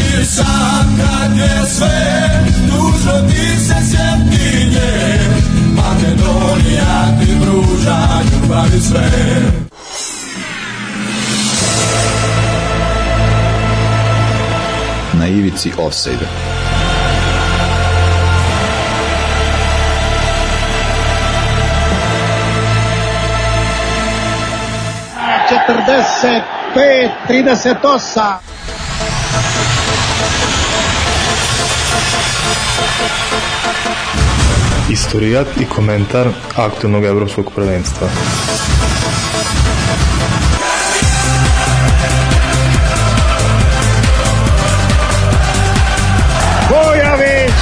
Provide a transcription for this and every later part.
si sam kad je sve Dužo ti se sjeti nje Makedonija ti pruža ljubav i sve Na ivici offside Četrdeset pet, Istorijat i komentar aktualnog evropskog prvenstva. Bojović!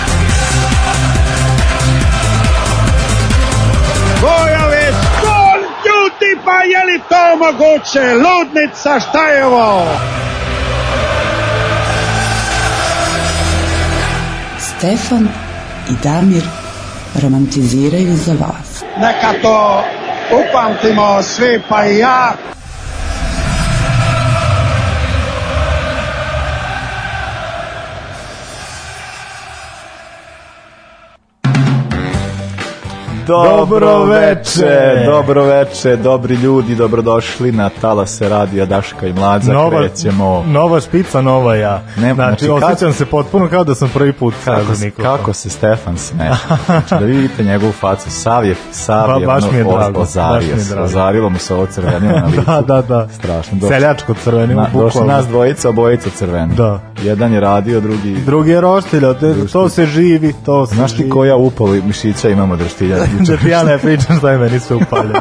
Bojović! Gol! Ljudi, pa je li to moguće? Ludnica, šta je ovo? Stefan i Damir romantiziraju za vas. Neka to upamtimo svi pa i ja. Dobro veče, dobro veče, dobri ljudi, dobrodošli na Tala se radi radija Daška i Mlađa, nova, krećemo. Nova spica, nova ja. Ne, znači, znači osjećam se potpuno kao da sam prvi put kako, se, kako se Stefan smeša. Znači, da vidite njegovu facu, sav je, sav ba, je, baš ono, mi je drago, ozario, baš mi je drago. ozarilo mu se ovo crvenilo na da, licu. da, da, da. Strašno. Došli, Seljačko crvenilo, na, bukvalno. Došli nas dvojica, obojica crveno. Da. Jedan je radio, drugi... Drugi je roštilja, to se živi, to se Znaš ti koja upali mišića imamo drštiljana? pričam. da ti ja ne pričam šta je meni sve upaljeno.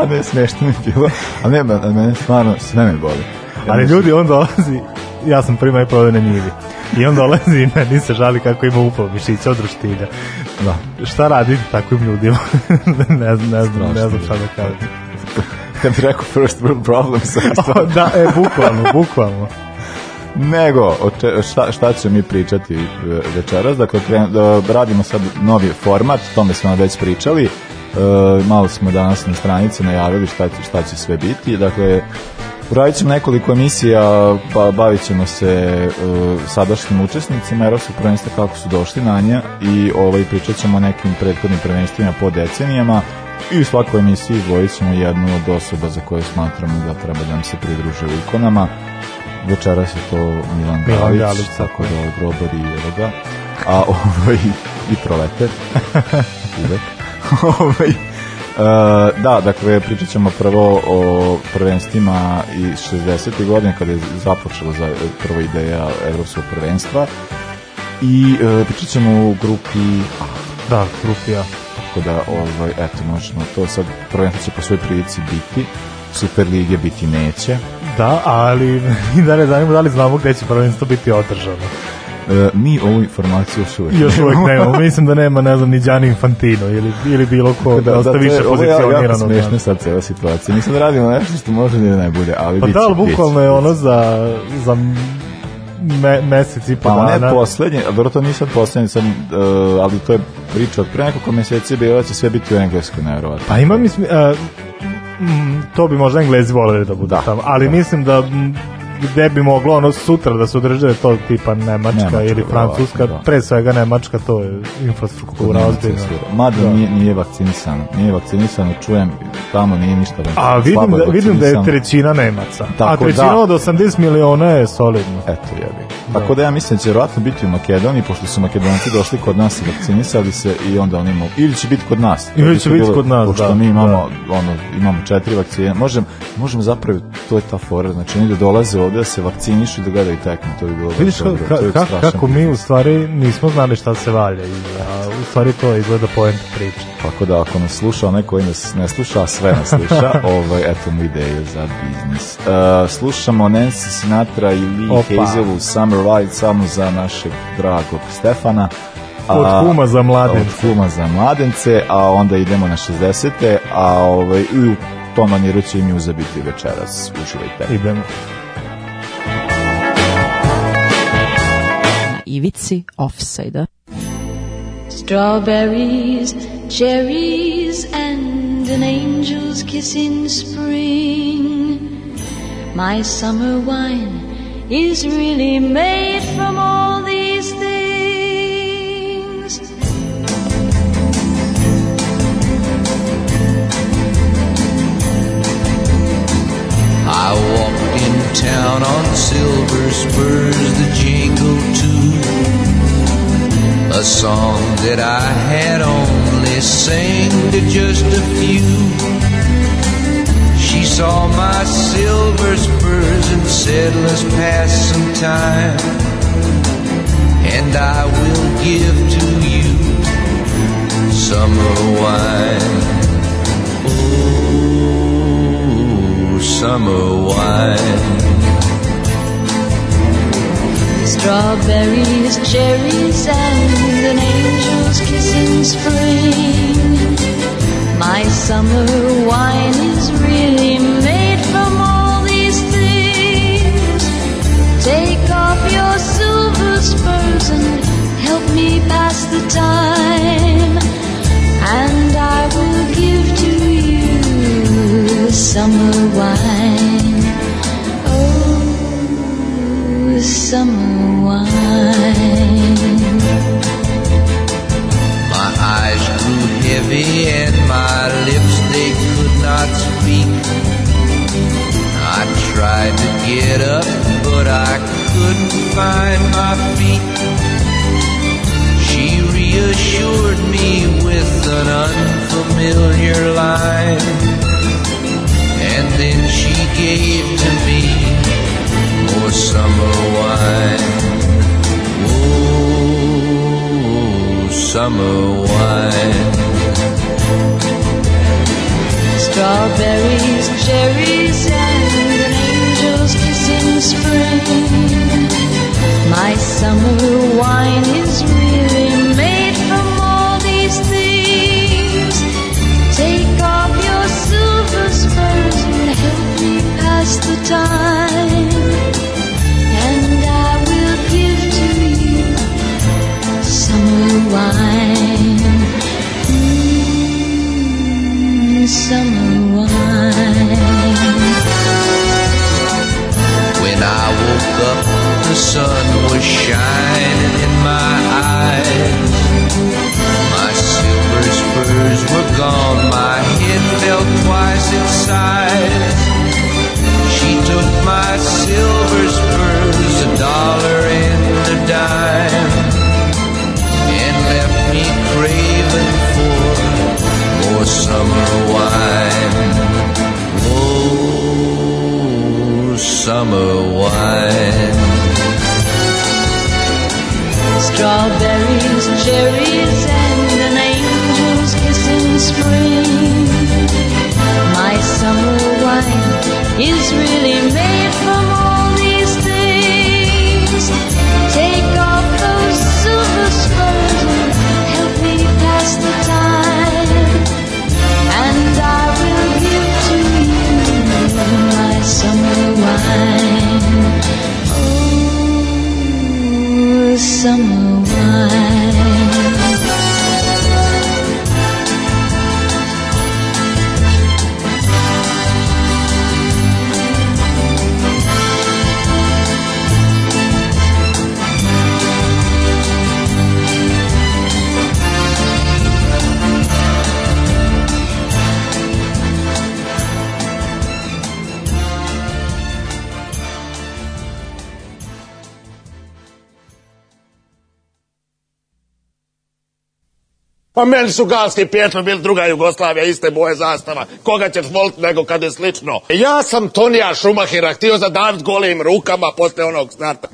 a ne, smešno mi bilo. A ne, a mene stvarno sve me boli. Ja Ali ljudi, on dolazi, ja sam prvi maj prodao na njivi. I on dolazi i meni se žali kako ima upao mišića od ruštilja. Da. Šta radite takvim ljudima? ne ne znam, ne znam šta da kažem. Kad bi rekao first world problem, sa da, e, bukvalno, bukvalno. Nego, o če, šta, šta ćemo mi pričati e, večeras? Dakle, kren, da radimo sad novi format, tome smo već pričali. E, malo smo danas na stranici najavili šta, šta će sve biti. Dakle, Uradit ćemo nekoliko emisija, pa bavit ćemo se e, sadašnjim učesnicima Europskog prvenstva kako su došli na nje i ovaj, pričat ćemo o nekim prethodnim prvenstvima po decenijama i u svakoj emisiji izdvojit ćemo jednu od osoba za koje smatramo da treba da nam se pridruže u ikonama večeras se to Milan, Milan Galić, tako da ovaj grobar i jeloga, a ovaj i proleter, uvek. ovaj, Uh, da, dakle, pričat ćemo prvo o prvenstvima i 60. godine kada je započela za prva ideja evropskog prvenstva i uh, pričat ćemo u grupi A. Da, grupi A. Tako da, ovaj, eto, možemo to sad prvenstvo će po svoj prilici biti, Superlige biti neće, Da, ali i da ne znamo da li znamo gde će prvenstvo biti održano. E, mi ovu informaciju još uvek Još uvek nemamo. Mislim da nema, ne znam, ni Gianni Infantino ili, ili bilo ko da, dosta da, da više pozicionirano. Ovo je jako smiješna sad cela situacija. Mislim da radimo nešto što može nije da najbolje, ali pa biće. Pa da, ali bukvalno je ono za, za me, mesec i pa dana. ne poslednje, a dobro to nisam poslednje, sam, uh, e, ali to je priča od pre nekoliko meseci bila da će sve biti u Engleskoj, nevjerovatno. Pa ima, mislim, uh, Mm, to bi možda Englezi voleli da budu da. tamo, ali da. mislim da mm, gde bi moglo ono sutra da se održave to tipa Nemačka, Nemačka ili da, Francuska, da. pre svega Nemačka to je infrastruktura ozbiljna. Mada da. nije, nije vakcinisan, nije vakcinisan, čujem, tamo nije ništa vakcinisan. A vidim da, vidim da je trećina Nemaca, Tako a trećina da. od 80 miliona je solidno. Eto jebi. Da. Tako da ja mislim da će vjerojatno biti u Makedoniji, pošto su Makedonci došli kod nas i vakcinisali se i onda oni imaju, ili će biti kod nas. Ili da će biti kod nas, pošto da. mi imamo, da. ono, imamo četiri vakcine, možemo, možemo zapravo, to je ta fora, znači oni da dolaze ovde da se vakcinišu i da gledaju tekme, to bi bilo Vidiš kako, ka, ka, ka, kako mi u stvari nismo znali šta se valja i a, u stvari to izgleda poenta priče. Tako da ako nas sluša onaj koji nas ne sluša, a sve nas sluša, ovaj, eto mu ideje za biznis. Uh, slušamo Nancy Sinatra i Lee Opa. Hazelu Summer Ride samo za našeg dragog Stefana. A, od kuma za mladence. Od kuma za mladence, a onda idemo na 60. A ovaj, i u tom maniru će i uzabiti večeras. Uživajte. Idemo. ivici Offside. Strawberries, cherries and an angel's kiss in spring. My summer wine is really made from all these things. I want town on silver spurs the jingle too. A song that I had only sang to just a few. She saw my silver spurs and said, Let's pass some time, and I will give to you summer wine. summer wine. Strawberries, cherries, and an angel's kiss in spring. My summer wine is really made from all these things. Take off your silver spurs and help me pass the time, and I will give to summer wine. Oh, summer wine. My eyes grew heavy and my lips, they could not speak. I tried to get up, but I couldn't find my feet. She reassured moon. summer wine. Strawberries, cherries, and an angel's kiss in spring. My summer wine is really Pa meni su Galski Pjetlom ili druga Jugoslavija, iste boje zastava. Koga ćeš voliti nego kad je slično? Ja sam Tonija Šumahira, htio zadavit golim rukama posle onog starta.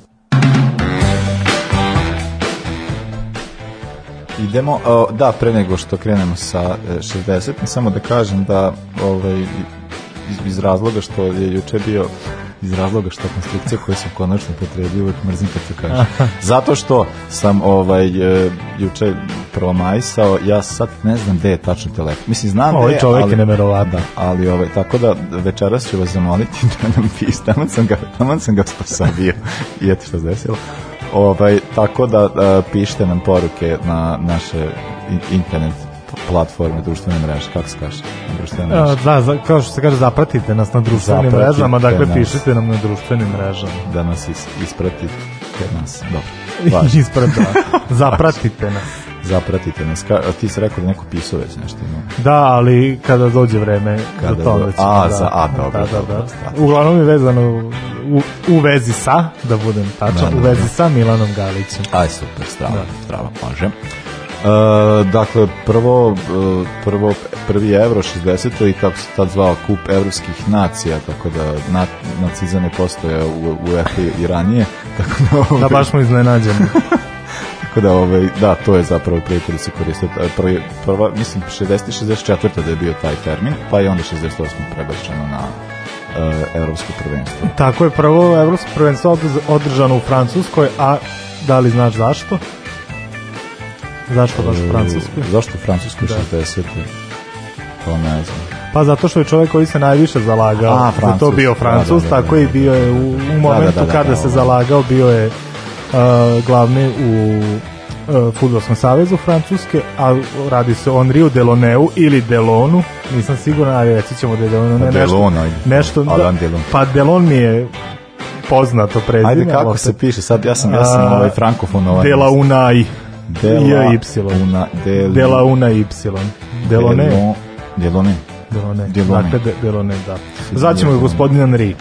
Idemo, o, da, pre nego što krenemo sa 60, e, samo da kažem da ovaj, iz razloga što je juče bio iz razloga što konstrukcije koje sam konačno potredio uvek mrzim kad to kažem. Zato što sam ovaj, e, juče promajsao, ja sad ne znam gde je tačno telefon. Mislim, znam ovaj gde je, čovjek ali... je neverovatno. Ali, ovaj, tako da večeras ću vas zamoliti da nam pis, tamo sam ga, tamo sam ga spasavio. I eto što se desilo. Ovaj, tako da e, pišite nam poruke na naše internet platforme, društvene mreže, kako se kaže? Društvene mreže. Da, za, kao što se kaže, zapratite nas na društvenim zapratite mrežama, dakle nas. pišite nam na društvenim mrežama. Da nas is, ispratite nas, dobro. Važno. Ispratite zapratite nas. Zapratite nas. Ka, ti si rekao da neko pisao već nešto ima. Da, ali kada dođe vreme kada za to do, već. A, da, za, a, da, dobro. Da, da, da. Uglavnom je vezano u, u vezi sa, da budem tačan, da, da, u vezi da. sa Milanom Galićem. Aj, super, strava, da. strava, može. E, dakle, prvo, e, prvo, prvi evro 60. i kako se tad zvao kup evropskih nacija, tako da na, nacizam je postoje u, u EFI i ranije. Tako da, da ovaj, da baš smo iznenađeni. tako da, ovaj, da, to je zapravo prijatelj se koristio. E, prvi, prva, mislim, 60. 64. da je bio taj termin, pa i onda 68. prebačeno na uh, evropsko prvenstvo. Tako je, prvo evropsko prvenstvo održano u Francuskoj, a da li znaš zašto? Zašto baš e, u Francuskoj? Zašto u Francuskoj 60. To ne znam. Pa zato što je čovjek koji se najviše zalagao, A, Francus, to bio Francus, da, da, da, tako da, i da, da. bio je u, u momentu kada se zalagao, bio je uh, glavni u uh, e, Futbolskom savezu Francuske, a radi se o Henriju Deloneu ili Delonu, nisam siguran, ali reći ćemo da je Delonu pa ne, nešto, nešto da, pa Delon mi je poznato prezime. Ajde, kako se piše, sad ja sam, ja sam ovaj frankofon ovaj. Delaunaj. Dela y. Una, del, dela una y. Delone. Delone. Delone. Delone. Dakle, de, Delone, da. Zvaćemo gospodina Nri.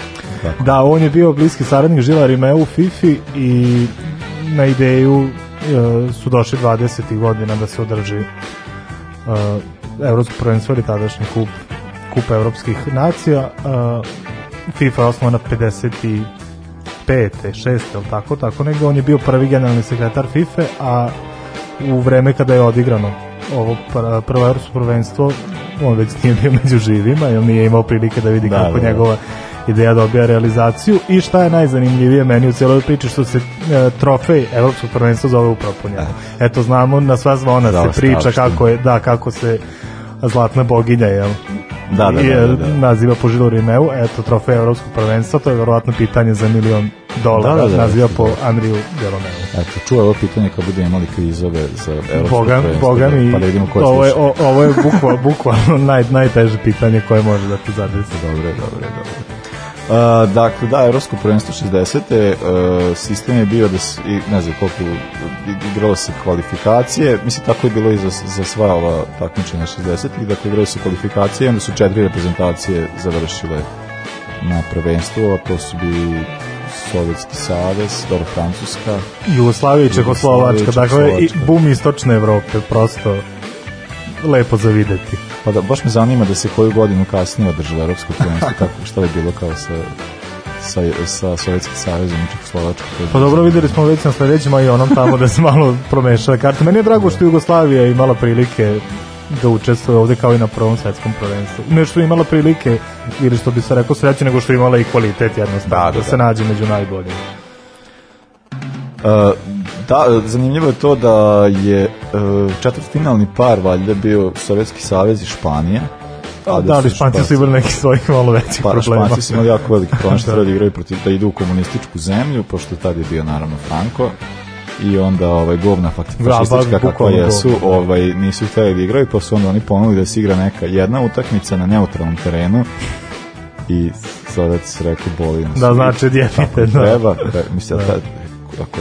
Da, on je bio bliski saradnik Žila Rimeu u Fifi i na ideju e, su došli 20. godina da se održi e, evropsko prvenstvo ili tadašnji kup, kup evropskih nacija. E, FIFA je osnovana 50 6. tako, tako negde, on je bio prvi generalni sekretar FIFA, a u vreme kada je odigrano ovo prvo evropsko prvenstvo, on već nije bio među živima, jer nije imao prilike da vidi da, kako da, da, njegova ideja dobija realizaciju i šta je najzanimljivije meni u cijeloj priči što se e, trofej evropskog prvenstva zove upravo po njemu. Da. Eto znamo na sva zvona da, se priča stavšten. kako je da kako se zlatna boginja jel da, da, da, da, da. naziva po Žilu Rineu, eto trofej evropskog prvenstva, to je verovatno pitanje za milion dolara, da, da, da, naziva po Andriju Deloneu. Eto, čuo ovo pitanje kad budemo imali kvizove za evropsko Boga, da, Boga mi, pa da vidimo ko ovo je, o, ovo je bukval, bukvalno naj, najteže pitanje koje može da te zadesi. Dobre, dobro, dobre. Uh, dakle, da, Evropsko prvenstvo 60. Uh, e, sistem je bio da se, ne znam koliko, igralo se kvalifikacije, mislim tako je bilo i za, za sva ova takmičenja 60. I dakle, igrali su kvalifikacije, onda su četiri reprezentacije završile na prvenstvu, a to su bi Sovjetski savez, dobro Francuska. Jugoslavija i Čekoslovačka, dakle i bum istočne Evrope, prosto lepo za videti. Pa da, baš me zanima da se koju godinu kasnije održava Evropsko prvenstvo, kako, šta je bilo kao sa sa, sa Sovjetskim savezom i Čekoslovačkom. Pa dobro, videli smo već na sledećima i onom tamo da se malo promešala karta. Meni je drago što Jugoslavija imala prilike da učestvuje ovde kao i na prvom svetskom prvenstvu. Ne što je imala prilike, ili što bi se rekao sreće, nego što je imala i kvalitet jednostavno, da, da, da. se da. nađe među najboljim. Uh, e, da, zanimljivo je to da je uh, četvrtfinalni par valjda bio Sovjetski savez i Španija. A da, da ali Španci su imali neki svojih malo većih pa, problema. Španci su imali jako veliki problem što da. da igraju protiv, da idu u komunističku zemlju, pošto tad je bio naravno Franco i onda ovaj govna fašistička kakva jesu, ovaj nisu hteli da igraju, pa su onda oni ponudili da se igra neka jedna utakmica na neutralnom terenu i Zadac rekao boli nas. Da, znači djetete. Da. Treba, da, mislim, da. tako da, ako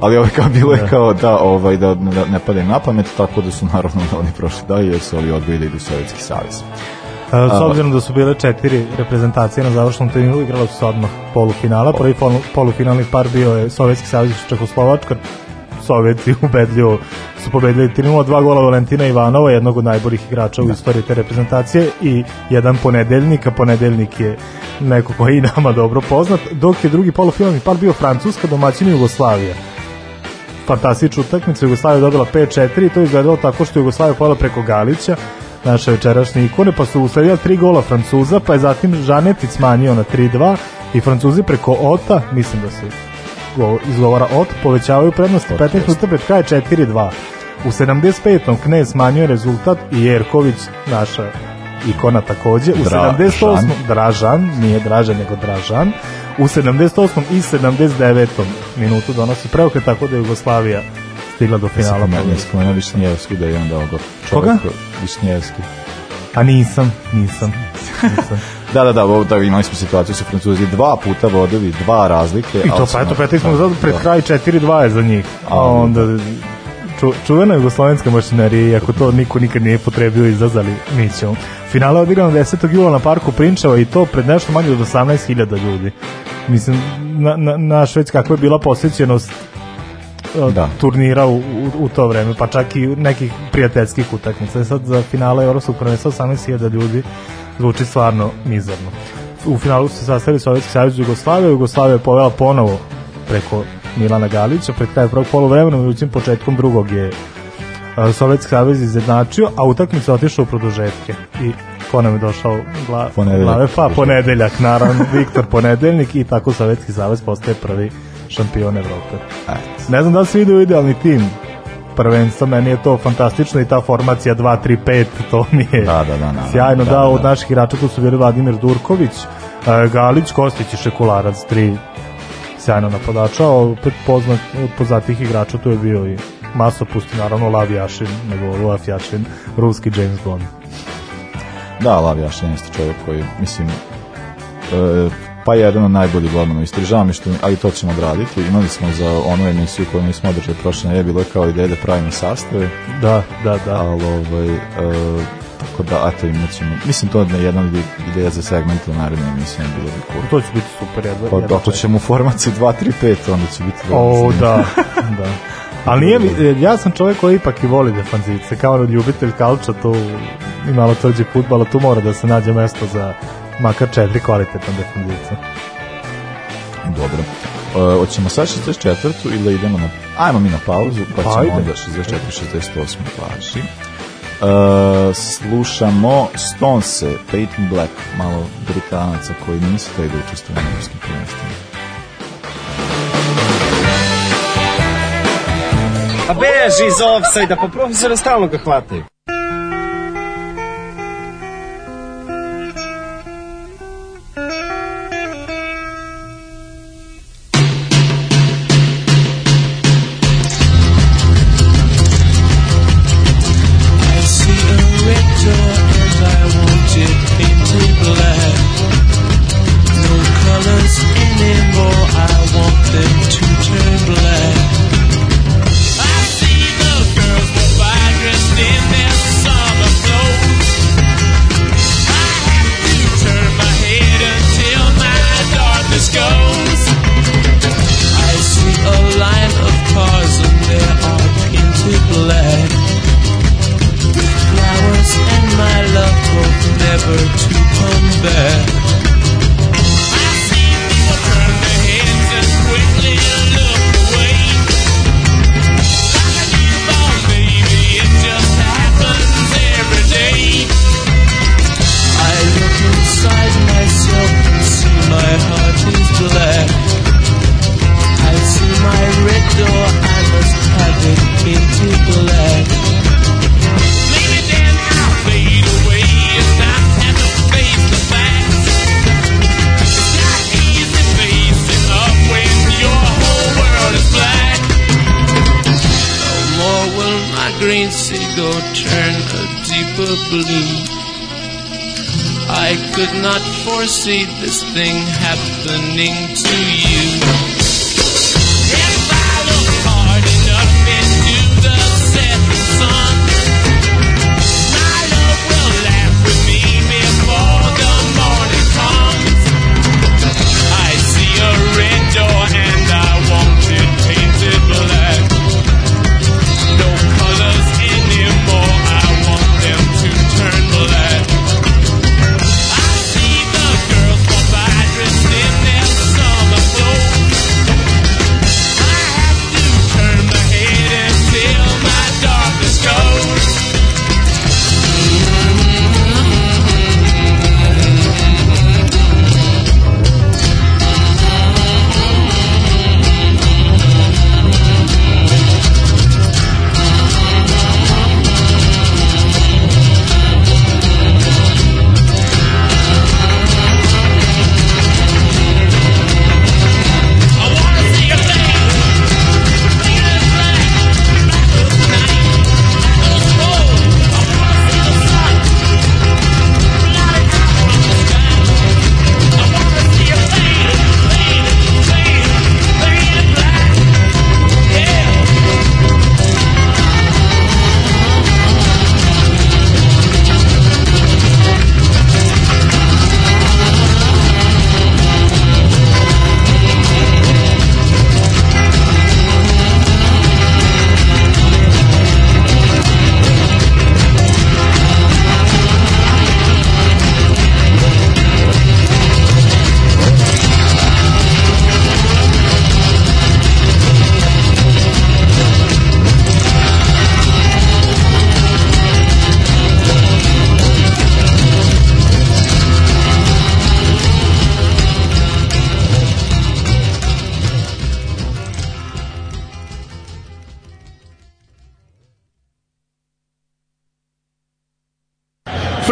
ali ovaj kao bilo je da. kao da ovaj da, da ne pade na pamet tako da su naravno oni prošli da jesu, ali ovi odbili da idu Sovjetski savez. S obzirom da su bile četiri reprezentacije na završnom turniru, igrala su se odmah polufinala. Prvi polufinalni par bio je Sovjetski savjez i Čehoslovačka. Sovjeti ubedljivo su pobedili 3 dva gola Valentina Ivanova, jednog od najboljih igrača u da. istoriji te reprezentacije i jedan ponedeljnik, a ponedeljnik je neko koji i nama dobro poznat, dok je drugi polufinalni par bio Francuska domaćin Jugoslavija fantastičnu utakmica, Jugoslavija dobila 5-4 i to je izgledalo tako što je Jugoslavija pala preko Galića, naše večerašnje ikone, pa su usledila tri gola Francuza, pa je zatim Žanetic smanjio na 3-2 i Francuzi preko Ota, mislim da se izgovara Ot, povećavaju prednost 15 minuta pred kraja 4-2. U 75. Knez smanjuje rezultat i Jerković, naša ikona takođe. U Dra 78. Dražan, nije Dražan, nego Dražan. U 78. i 79. minutu donosi preokret, tako da Jugoslavija stigla do finala. Ja pa- sam spomenuo Višnjevski da je on dao gol. Koga? Višnjevski. A nisam, nisam. nisam. da, da, da, ovo, da, imali smo situaciju sa Francuzi, dva puta vodili, dva razlike. I to, pa eto, peti smo da, pred da. kraj 4-2 je za njih. A onda, ču, čuvena jugoslovenska mašinerija, iako to niko nikad nije potrebio izazali, zazali nićom. Finale odigrano 10. jula na parku Prinčeva i to pred nešto manje od 18.000 ljudi. Mislim, na, na, na Šveć kako je bila posjećenost Uh, da. turnira u, u, u to vreme, pa čak i nekih prijateljskih utakmica. Sad za finale Evropskog prvenstva 18.000 ljudi zvuči stvarno mizerno. U finalu su se sastavili Sovjetski savjez Jugoslavije, Jugoslavija je povela ponovo preko Milana Galića, pred kraj prvog polovremena, međutim početkom drugog je uh, Sovjetski savez izjednačio, a utakmica otišla u produžetke. I ko nam je došao gla, ponedeljak, glave? Pa ponedeljak, naravno, Viktor Ponedeljnik i tako Sovjetski savez postaje prvi šampion Evrope. Ajde. Ne znam da li se ide idealni tim prvenstva, meni je to fantastično i ta formacija 2-3-5, to mi je da, da, da, da, sjajno. Da, da, da, od naših igrača tu su bili Vladimir Durković, Galić, Kostić i Šekularac, tri sjajno napadača, opet poznat, od poznatih igrača tu je bio i Masopusti, naravno Lav Jašin, nego Lav Jašin, ruski James Bond. Da, Lav Jašin jeste čovjek koji, mislim, e, pa je jedan od najboljih golmana u Istri. Žao mi što, ali to ćemo odraditi. Imali smo za onu emisiju koju nismo održali prošle je bilo kao ideje da pravimo sastave. Da, da, da. Ali ovaj, e, tako da, eto imat ćemo. Mislim, to je jedna ideja za segment u narednoj emisiji. Ne bilo bi cool. To će biti super. Jedva, pa, ako ćemo u formaciji 2-3-5, onda će biti... O, da, da. Ali nije, ja sam čovjek koji ipak i voli defanzivce, kao ljubitelj kalča, tu i malo tođe futbala, tu mora da se nađe mesto za makar četiri kvalitetna defanzica. Dobro. Uh, hoćemo sad 64. ili da idemo na... Ajmo mi na pauzu, pa, pa ćemo ajde. onda 64, 68 paži. Uh, slušamo Stonse, Peyton Black, malo Britanaca koji nisu taj da učestvuju na evropskim prvenstvima. A pa beži iz offside-a, pa profesora stalno ga hvataju. see this thing happening to you.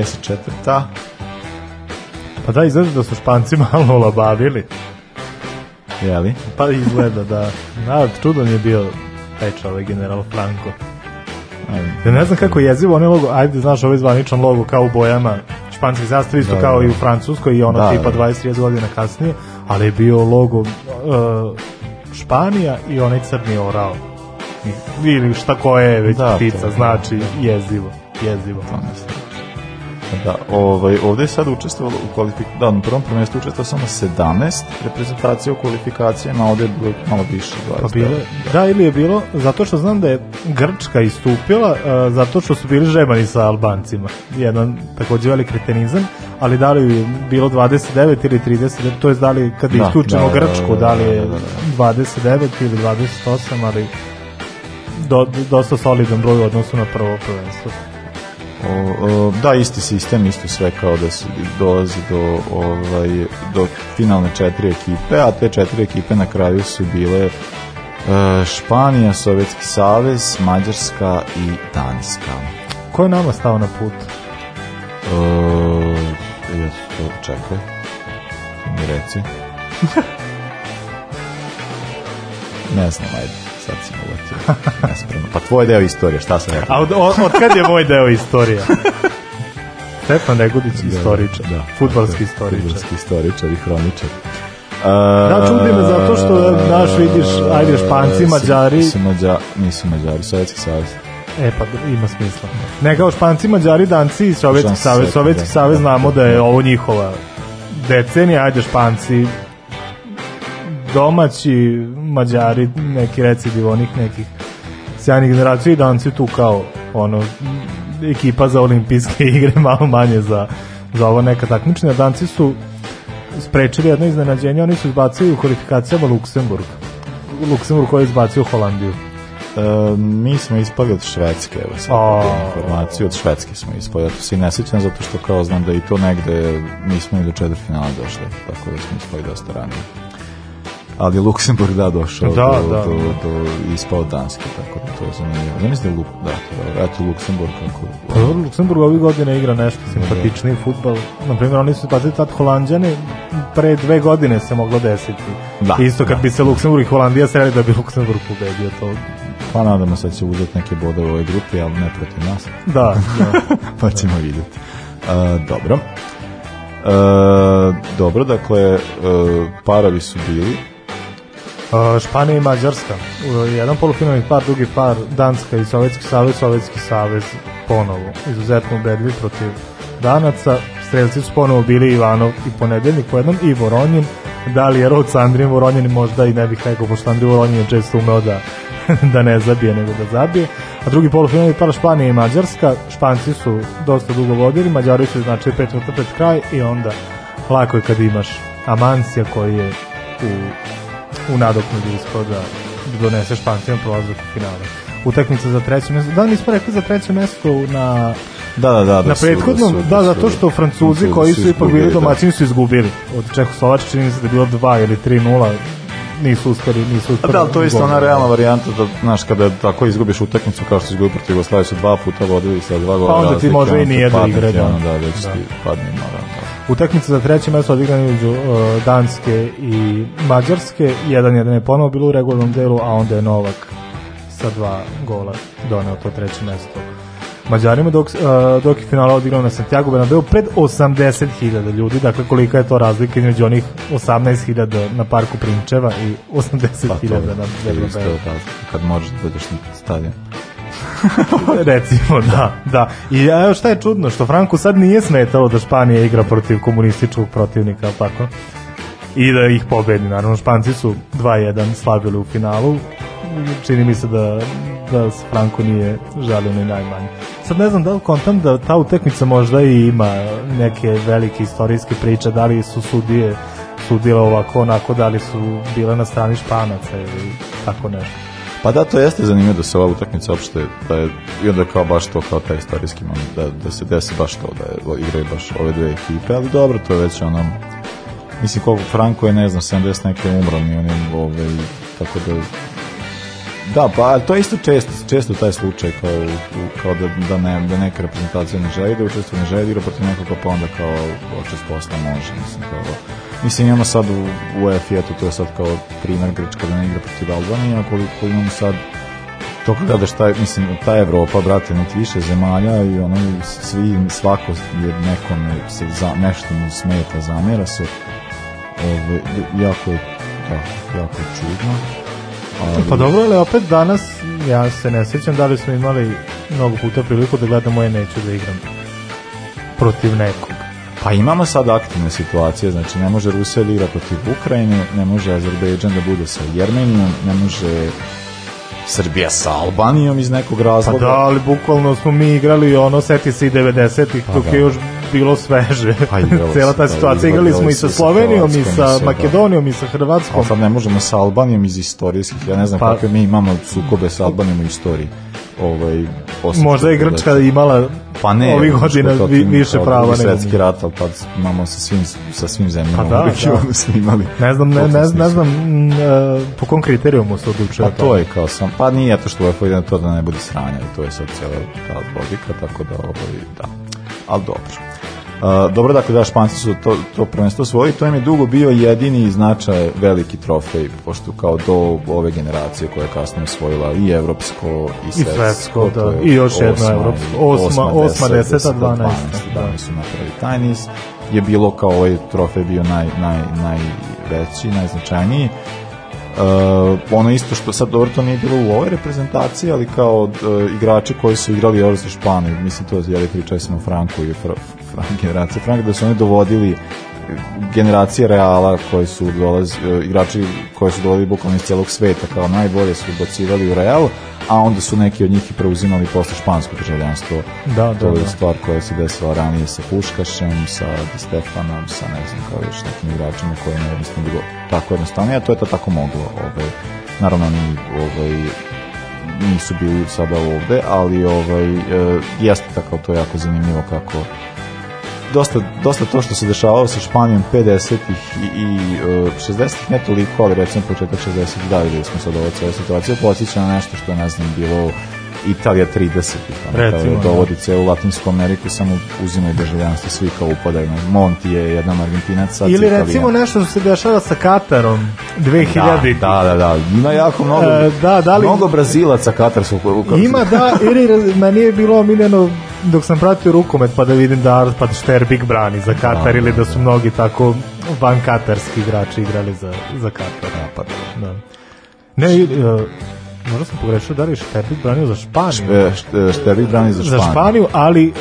64. Pa da, izgleda da su španci malo olabavili. Jeli? Pa izgleda da. Narod čudan je bio taj čovek, general Franco. Ajde. Ja ne znam kako jezivo, on je logo, ajde, znaš, ovaj zvaničan logo kao u bojama španskih zastava, isto da, kao da. i u Francuskoj i ono da, tipa 20-30 da, da. godina kasnije, ali je bio logo uh, Španija i onaj crni orao. Ili šta ko je, već da, ptica, znači jezivo, jezivo. To Da, ovaj, ovde je sad učestvovalo u kvalifik... da, na prvom prvenstvu učestvovalo samo 17 reprezentacija u kvalifikacijama, ovde je bilo malo više. 20, pa bilo, da. da, ili je bilo, zato što znam da je Grčka istupila, uh, zato što su bili žemani sa Albancima. Jedan takođe veli kretenizam, ali da li je bilo 29 ili 30, to je da li kad je da, isključeno da, da Grčko, da, li je 29 da, da, ili 28, ali do, dosta solidan broj u odnosu na prvo prvenstvo. O, o, da, isti sistem, isto sve kao da se dolazi do, ovaj, do finalne četiri ekipe, a te četiri ekipe na kraju su bile uh, Španija, Sovjetski savez, Mađarska i Danska. Ko je nama stao na put? Uh, e, jesu, čekaj, mi reci. ne znam, ajde sad sam uvatio nespremno. Pa tvoj deo istorije, šta sam rekao? A od, od, od kad je moj deo istorija? Stefan Negudić, da, istoričar, da, da, futbalski istoričar. Futbalski istoričar i hroničar. Uh, da, čudi me zato što, daš, vidiš, ajde, Španci, Mađari... Nisu Mađa, nisu Mađari, Sovjetski savez. E, pa ima smisla. Ne, kao Španci, Mađari, Danci i Sovjetski da, savez. Sovjetski da, savez znamo da je ovo njihova decenija, ajde, Španci, domaći mađari, neki recidiv onih nekih sjajnih generacija i danci tu kao ono ekipa za olimpijske igre, malo manje za, za ovo neka takmičenja. Danci su sprečili jedno iznenađenje, oni su izbacili u kvalifikacijama Luksemburg. Luksemburg koji je izbacio Holandiju. E, mi smo ispali od Švedske, evo sam oh. informaciju, od Švedske smo ispali, zato se si ne sećam, zato što kao znam da i to negde nismo i do četvrfinala došli, tako da smo ispali dosta ranije ali Luksemburg da došao da, do, da, do, do, ispao danski tako da to je zanimljivo zamislim da Luk, da, da, da, eto Luksemburg kako, da. Pa Luksemburg ovih godine igra nešto simpatičniji futbal na primjer oni su pazili tad Holandjani pre dve godine se moglo desiti da, isto kad da. bi se Luksemburg i Holandija sreli da bi Luksemburg pobedio to pa nadamo se da će uzeti neke bode u ovoj grupi ali ne protiv nas da, da. pa ćemo vidjeti uh, dobro E, dobro, dakle, e, parovi su bili, Španija i Mađarska. Jedan polufinalni par, drugi par Danska i Sovjetski savez, Sovjetski savez ponovo. Izuzetno ubedljiv protiv Danaca. Strelci su ponovo bili Ivanov i ponedeljnik po jednom i Voronjin. Da li je rod sa Andrijem Voronjin možda i ne bih rekao, pošto Andrij Voronjin je često umeo da, da ne zabije, nego da zabije. A drugi polufinalni par Španija i Mađarska. Španci su dosta dugo vodili, Mađari su znači 5 minuta pred kraj i onda lako je kad imaš Amancija koji je u u nadoknadi ispod da doneseš Špancima prolazak u finale. Utakmica za treće mesto. Da li nismo rekli za treće mesto na Da, da, da, na da, prethodnom, da, da, da, zato što Francuzi, koji su ipak bili da. domaćini su izgubili od Čehoslovačke, čini se da je bilo 2 ili 3 nisu uspeli, nisu uspeli. da, ali to je isto ona realna varijanta da, znaš, kada tako izgubiš utakmicu kao što si izgubio protiv Jugoslavije su dva puta vodili sa dva pa gola. Pa onda ti može i nije da igra. Da, da, već da. ti padne moralno. Utakmica za treće mesto odigrana između e, Danske i Mađarske. 1-1 je ponovo bilo u regularnom delu, a onda je Novak sa dva gola doneo to treće mesto. Mađarima dok, e, dok je finala odigrao na Santiago Bernabeu pred 80.000 ljudi, dakle kolika je to razlika između onih 18.000 na parku Prinčeva i 80.000 pa, na Bernabeu. Da, kad možeš da budeš na stadion. Recimo, da, da. I evo šta je čudno, što Franku sad nije smetalo da Španija igra protiv komunističkog protivnika, ali tako? I da ih pobedi, naravno. Španci su 2-1 slabili u finalu. Čini mi se da, da Franku nije žalio ni najmanje. Sad ne znam da li kontam da ta utekmica možda i ima neke velike istorijske priče, da li su sudije sudile ovako, onako, da li su bile na strani Španaca ili tako nešto. Pa da, to jeste zanimljivo da se ova utakmica opšte, da je, i onda kao baš to, kao taj istorijski moment, da, da se desi baš to, da je, igraju baš ove dve ekipe, ali dobro, to je već ono, mislim koliko Franko je, ne znam, 70 neke umro, ni onim, ove, ovaj, tako da, da, pa to je isto često, često taj slučaj kao, kao da, da, ne, da neka reprezentacija ne želi da učestvuje, ne želi da igra protiv nekoga, pa onda kao očest posla može, mislim, kao, Mislim, imamo sad u, UEFA, eto, to je sad kao primer Grčka da ne igra protiv Albanije, a koliko imamo sad to kada gledaš taj, mislim, ta Evropa, brate, niti više zemalja i ono, svi, svako je nekome se za, nešto mu smeta, zamera se. Ovo, ovaj, jako je, ja, jako je čudno. Ali... Pa dobro, ali opet danas, ja se ne sjećam da li smo imali mnogo puta priliku da gledamo, ja neću da igram protiv nekog. Pa imamo sad aktivne situacije, znači ne može Rusija da igra protiv Ukrajine, ne može Azerbejdžan da bude sa Jermenijom, ne može Srbija sa Albanijom iz nekog pa razloga. Pa da, ali bukvalno smo mi igrali ono, seti se i 90-ih, pa dok da. je još bilo sveže. Pa Cela ta situacija, igrali smo i sa Slovenijom, i sa da. Makedonijom, i sa Hrvatskom. Pa sad ne možemo sa Albanijom iz istorijskih, ja ne znam pa, kakve mi imamo sukobe sa pa- Albanijom u istoriji ovaj osjećaj. Možda je Grčka da imala pa ne, ovih godina vi, više prava nego svetski rat, al tad pa imamo sa svim sa svim zemljama pa da, da. snimali. Ne znam, ne, ne, ne znam uh, po kom kriterijumu se odlučuje. Pa to je kao sam, pa nije to što UEFA ovaj ide to da ne bude sranja i to je sad cijela ta logika, tako da ovaj, da. al dobro. Uh, dobro, dakle, da, Španci su to, to prvenstvo svoji, to im je dugo bio jedini značaj veliki trofej, pošto kao do ove generacije koja je kasnije osvojila i evropsko, i svetsko, i, svetsko, da. i još jedno evropsko, osma, osma, osma deseta, dvanaesta. Da, da. su napravili taj je bilo kao ovaj trofej bio naj, naj, najveći, najznačajniji. Uh, ono isto što sad dobro to nije bilo u ovoj reprezentaciji, ali kao uh, igrači koji su igrali Euro za Španiju, mislim to je priča Franku i Frank generacija Frank, da su oni dovodili generacije Reala koji su dolazi, e, igrači koji su dolazili bukvalno iz celog sveta kao najbolje su ubacivali u Real, a onda su neki od njih i preuzimali posle špansko državljanstvo. Da, da, to je da. stvar koja se desila ranije sa Puškašem, sa Di Stefanom, sa ne znam kao još nekim igračima koji je jednostavno bilo da tako jednostavno, a to je to tako moglo. Ovaj, naravno, oni ovaj, nisu bili sada ovde, ali ovaj, e, jeste tako, to je jako zanimljivo kako dosta, dosta to što se dešavalo sa Španijom 50-ih i, i uh, e, 60-ih, ne toliko, ali recimo početak 60-ih davili smo sad ovo cijela situacija, posjeća na nešto što, ne znam, bilo Italija 30 i tamo Recimo, dovodi celu Latinsku Ameriku samo uzimaju državljanstvo svi kao upadaju Monti je jedan Argentinac sad ili recimo nešto što se dešava sa Katarom 2000 da, da, da, da. ima jako mnogo e, da, da li, mnogo Brazilaca katarskog ima da, ili meni je bilo omiljeno dok sam pratio rukomet pa da vidim da pa Šterbik brani za Katar da, ili da, da, da. su mnogi tako van katarski igrači igrali za, za Katar da, pa da. Ne, uh, možda sam pogrešio da li je Šterbik branio za Španiju. Šte, Šterbik branio za Španiju. Za Španiju, ali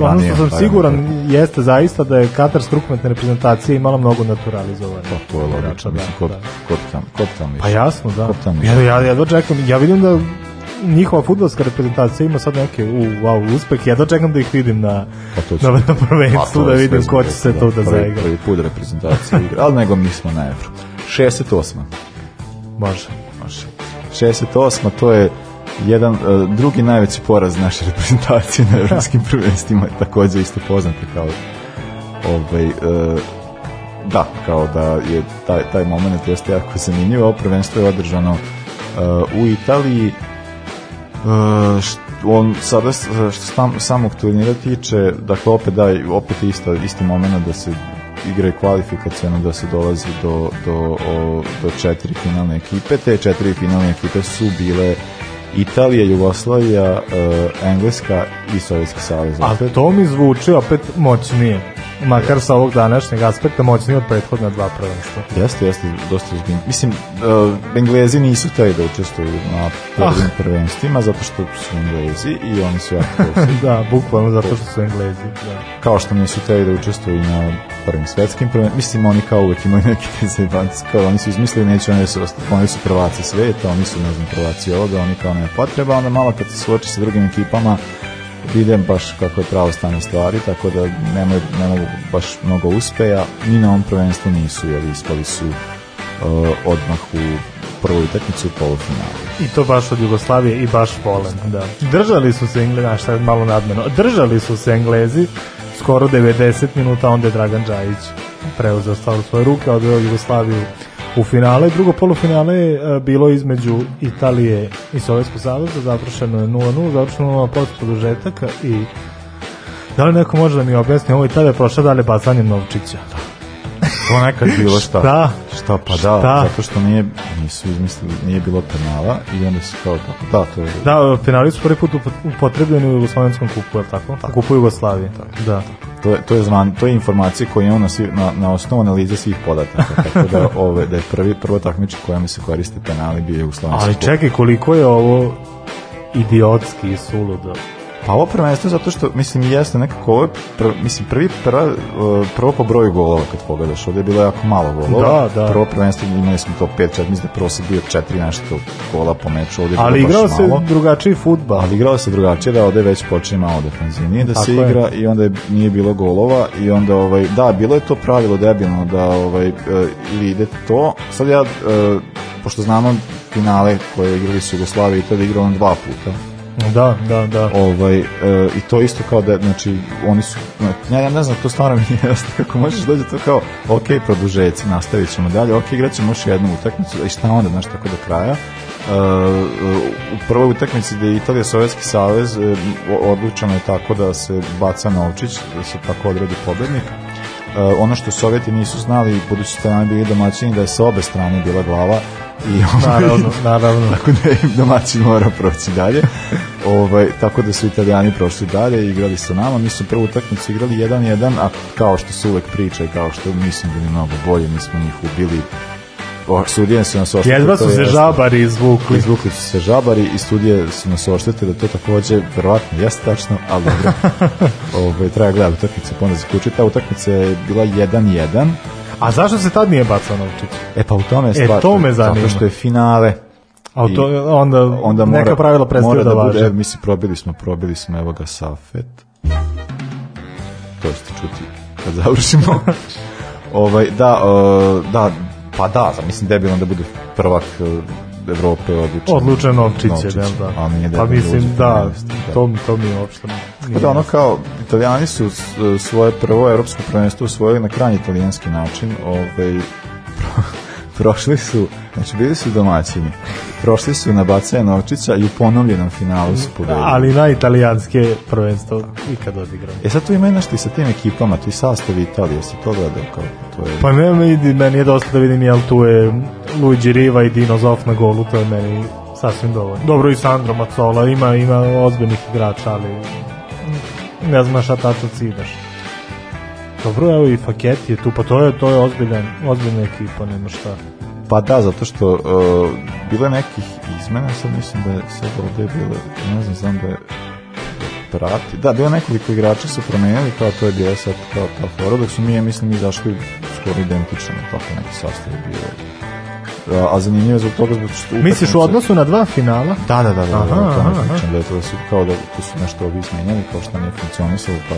ono što sam siguran jeste zaista da je Katar strukometne reprezentacije imala mnogo naturalizovanja. Pa to je logično, mislim, kod, da. kod, tam, kod tam Pa jasno, da. Kod tam ja, ja, ja dočekam, ja vidim da njihova futbolska reprezentacija ima sad neke u, wow, uspeh, ja dočekam da ih vidim na, pa na, na prvenstvu, pa da vidim ko će se to da, da zaigra. Prvi put reprezentacija igra, ali nego mi smo na Evro. 68. Može. 68. To je jedan e, drugi najveći poraz naše reprezentacije na evropskim da. prvenstvima je takođe isto poznate kao ovaj, e, da, kao da je taj, taj moment jeste jako zanimljiv. Ovo prvenstvo je održano e, u Italiji on sada što sam, samog turnira tiče, dakle opet da opet isto isti momenat da se igre kvalifikacijano da se dolazi do, do, o, do četiri finalne ekipe. Te četiri finalne ekipe su bile Italija, Jugoslavija, e, Engleska i Sovjetski savez. A to mi zvuči opet moćnije, makar sa ovog današnjeg aspekta moćnije od prethodna dva prvenstva. Jeste, jeste, dosta uzbiljno. Mislim, e, Englezi nisu taj da učestvuju na prvim ah. prvenstvima, zato što su Englezi i oni su jako... da, bukvalno zato što su Englezi. Da. Kao što nisu taj da učestvuju na prvim svetskim prvenstvom. Mislim, oni kao uvek imaju neke te zajebanci, kao oni su izmislili, neće, oni da su, oni su prvaci sveta, oni su, ne znam, prvaci ovoga, oni kao nema potreba, onda malo kad se suoče sa drugim ekipama, idem baš kako je pravo stanje stvari, tako da nemaju, ne mogu baš mnogo uspeja, ni na ovom prvenstvu nisu, jer ispali su uh, odmah u prvoj utakmici u polufinalu. I to baš od Jugoslavije i baš volen, da. Držali su se Englezi, znaš, malo nadmeno, držali su se Englezi, skoro 90 minuta, onda je Dragan Đajić preuzeo stvar u svoje ruke, odveo Jugoslaviju u finale. Drugo polufinale je e, bilo između Italije i Sovjetskog saveza, završeno je 0-0, završeno je posle produžetaka i da li neko može da mi objasni, ovo Italija prošla dalje bacanjem Novčića? To nekad bilo šta. šta? Šta, pa da, šta? da, zato što nije, nisu izmislili, nije bilo penala i onda se kao tako, da, to je... Da, penali su prvi put upotrebljeni u Jugoslovenskom kupu, je li tako? tako. Kupu Jugoslavije, tako, da. Tako. To je, to je, zvan, to je informacije koje imamo na, na, na osnovu analize svih podataka, tako da, ove, ovaj, da je prvi, prvo takmič takmiče kojima se koriste penali bio Jugoslavijski Ali čekaj, koliko je ovo idiotski i suludo. Pa ovo prvenstvo zato što, mislim, jeste nekako ovo pr, mislim, prvi, prva, prvo po broju golova kad pogledaš, ovde je bilo jako malo golova. Da, da. Prvo prvenstvo imali smo to 5-4, mislim da prosek bio 4 nešto kola po meču, ovde je Ali bilo igrao se malo. drugačiji futbal. Ali igrao se drugačije, da ovde već počinje malo defanzivnije da Tako se igra i onda je, nije bilo golova i onda, ovaj, da, bilo je to pravilo debilno da ovaj, e, ili ide to. Sad ja, e, pošto znamo finale koje igrali su Jugoslavije i to da igrao on dva puta Da, da, da. Ovaj, e, I to isto kao da, znači, oni su, znači, ja, ja ne znam, to stvarno mi nije jasno kako možeš dođe to kao, ok, produžeci, nastavit ćemo dalje, ok, igrat ćemo još jednu utakmicu, i šta onda, znaš, tako do kraja. Uh, u prvoj utakmici gde je Italija Sovjetski savez e, odlučeno je tako da se baca Novčić, da se tako odredi pobednik Eh, ono što Sovjeti nisu znali, i budući da strane bili domaćini, da je sa obe strane bila glava i naravno, naravno. tako da im domaćin mora proći dalje ovaj, tako da su italijani prošli dalje i igrali sa nama, mi smo prvu utakmicu igrali 1-1, a kao što se uvek priča i kao što mislim da je mnogo bolje, mi smo njih ubili o, sudije su nas oštetile. Jedva su se žabari izvukli. Izvukli su se žabari i sudije su nas oštetile, to takođe verovatno jeste tačno, ali dobro. Ove, treba gledati utakmice, pa onda zaključiti. Ta utakmica je bila 1-1. A zašto se tad nije bacao Novčić? E pa u tome je e, stvar. E to me zanima. Zato što je finale. A to, onda, onda mora, neka pravila prestaju da, da važe. Bude, mislim, probili smo, probili smo, evo ga, Safet. To ćete čuti kad završimo. ovaj, da, uh, da, Pa da, mislim debilno da bude prvak e, Evrope odlučen. Odlučen Novčić je, da, da. A nije pa da mislim, da, mjesto, da, to, to mi je uopšte Pa da, ono kao, italijani su e, svoje prvo evropsko prvenstvo usvojili na krajnji italijanski način, ovaj, prošli su, znači bili su domaćini, prošli su na bacanje Novčića i u ponovljenom finalu su pobedili. Ali na italijanske prvenstvo ikad odigrao. E sad tu ima nešto i sa tim ekipama, tu i sastavi Italije, si to gledao kao to je... Pa ne, meni je dosta da vidim, jel tu je Luigi Riva i Dino Zoff na golu, to je meni sasvim dovoljno. Dobro i Sandro Mazzola, ima, ima ozbiljnih igrača, ali ne znam šta tačno cidaš. Dobro, evo i Faketi je tu, pa to je, to je ozbiljan, ozbiljna ekipa, nema šta. Pa da, zato što uh, e, bile nekih izmena, sad mislim da je sad ovde bilo, ne znam, znam da je prati. Da, bilo nekoliko igrača su promenili, kao to je bilo sad kao ta fora, dok su mi, ja mislim, izašli skoro identično, tako neki sastav bio a zanimljivo je zbog toga što Misliš u odnosu na dva finala? Da, da, da, da, da aha, da, da, aha, da, je to da su kao da tu su nešto ovi izmenjali, kao što nije funkcionisalo, pa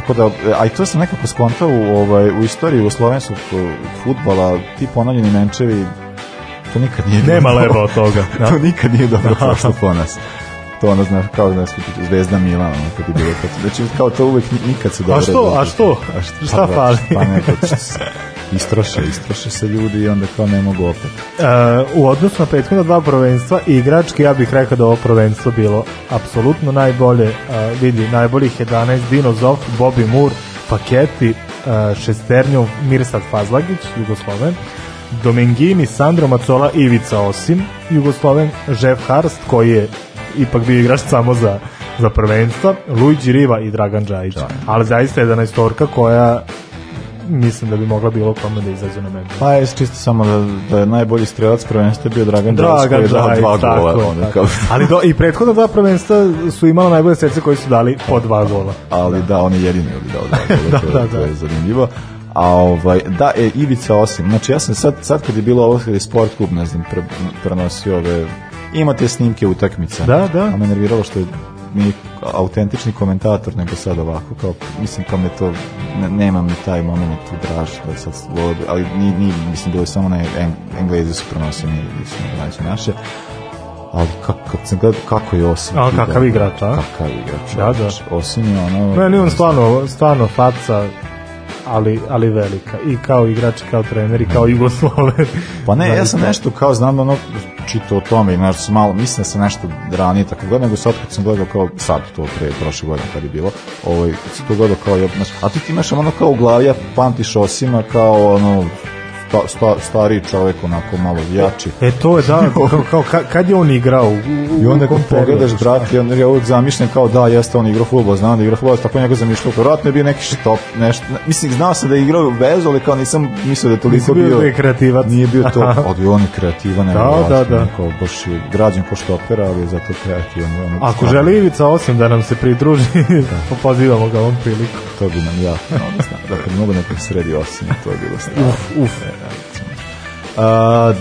tako da, e, a i to sam nekako skontao u, ovaj, u istoriji u slovenskog futbala, ti ponavljeni menčevi, to nikad nije Nema dobro. leba od toga. Da? to nikad nije dobro prošlo po nas to ono znaš kao znaš zvezda Milana ono kad je bilo kad znači kao to uvek nikad se dobro a što a što a šta, šta pa, fali pa ne pa istroše, istroše se ljudi i onda kao ne mogu opet. E, u odnosu na prethodna dva prvenstva igrački, ja bih rekao da ovo prvenstvo bilo apsolutno najbolje, e, vidi, najboljih 11, Dino Zof, Bobby Moore, Paketi, e, Šesternjov, Mirsad Fazlagić, Jugosloven, Domengini, Sandro Macola, Ivica Osim, Jugosloven, Žef Harst, koji je ipak bio igrač samo za za prvenstva, Luigi Riva i Dragan Đajić. Da. Ali zaista je 11 torka koja mislim da bi mogla bilo kome da izađe na medalju. Pa je čisto samo da, da je najbolji strelac prvenstva bio Dragan Dragan koji je dva gola. Tako, onda, tako. Kao... ali do, i prethodna dva prvenstva su imala najbolje srce koji su dali po dva gola. Ali da, da on jedini ovdje dao dva gola, da, da, da. to je da, da. zanimljivo a ovaj, da, e, Ivica Osim, znači ja sam sad, sad kad je bilo ovo, kad je sport klub, ne znam, pre, prenosio ove, imate snimke utakmica, da, da. a me nerviralo što je mi autentični komentator nego sad ovako kao mislim kao me to nemam ni taj moment tu draž da sad vod, ali ni, ni mislim bilo je samo na eng, englezi su prenosili mislim znači naše ali kako kad sam gledao kako je Osim ali kakav igrač a kakav igrač da da Osim je ono meni on stvarno stvarno faca ali, ali velika. I kao igrač, kao trener, i kao Jugosloven. Pa ne, ja sam nešto kao znam ono, čito o tome, i sam malo, mislim da sam nešto ranije tako gledao, nego sad kad sam gledao kao sad to pre, prošle godine kad je bilo, ovaj, kad sam to gledao kao, znaš, a ti ti imaš ono kao u glavi, ja pamtiš Osima kao ono, sta, sta, stari čovjek onako malo jači. E to je da, kao, kao kad je on igrao? U, I onda kad pogledaš brat, on je uvek zamišljen kao da jeste on igrao fudbal, znam da igra fudbal, tako nego zamišljao. Verovatno ratne bi neki top nešto. Mislim znao sam da je igrao vezu, ali kao nisam mislio da je toliko bio. Bio kreativac. Nije bio to, ali on kreativan, ne. Da, da, da. Kao baš je građan ko štopera, ali je zato kreativan. Ono, Ako želi Ivica osim da nam se pridruži, da. pozivamo ga on priliku. To bi nam ja, da dakle, mnogo nekog sredi osim, to je bilo strašno. Uf, uf. Uh,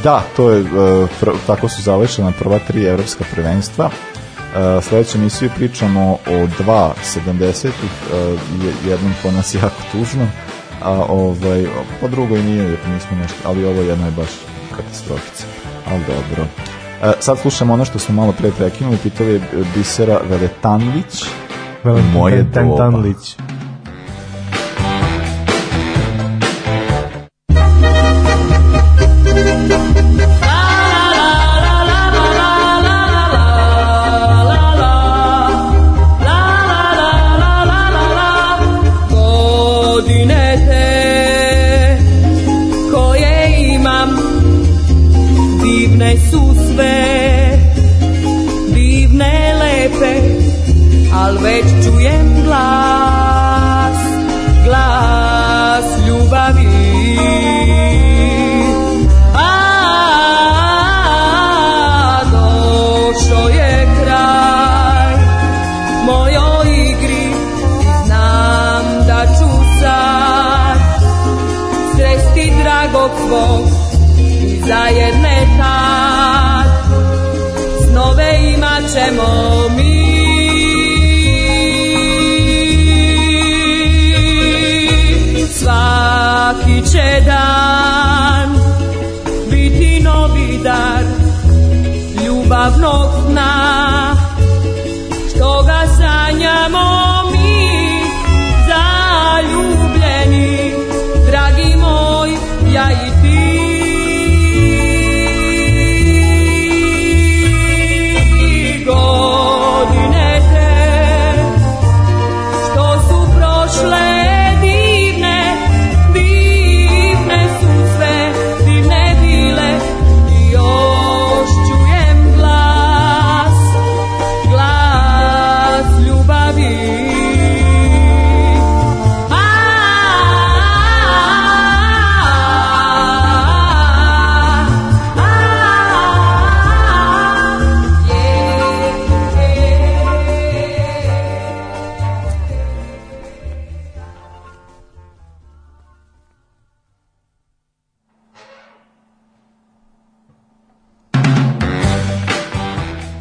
da, to je, uh, e, pr tako su završena prva tri evropska prvenstva. Uh, e, sledeću emisiju pričamo o 270 ih uh, jednom po nas jako tužno, a ovaj, po drugoj nije, jer nismo nešto, ali ovo jedno je baš katastrofica. Al dobro. Uh, sad slušamo ono što smo malo pre prekinuli, pitali je Bisera Veletanlić, Veletanlić. moje doba.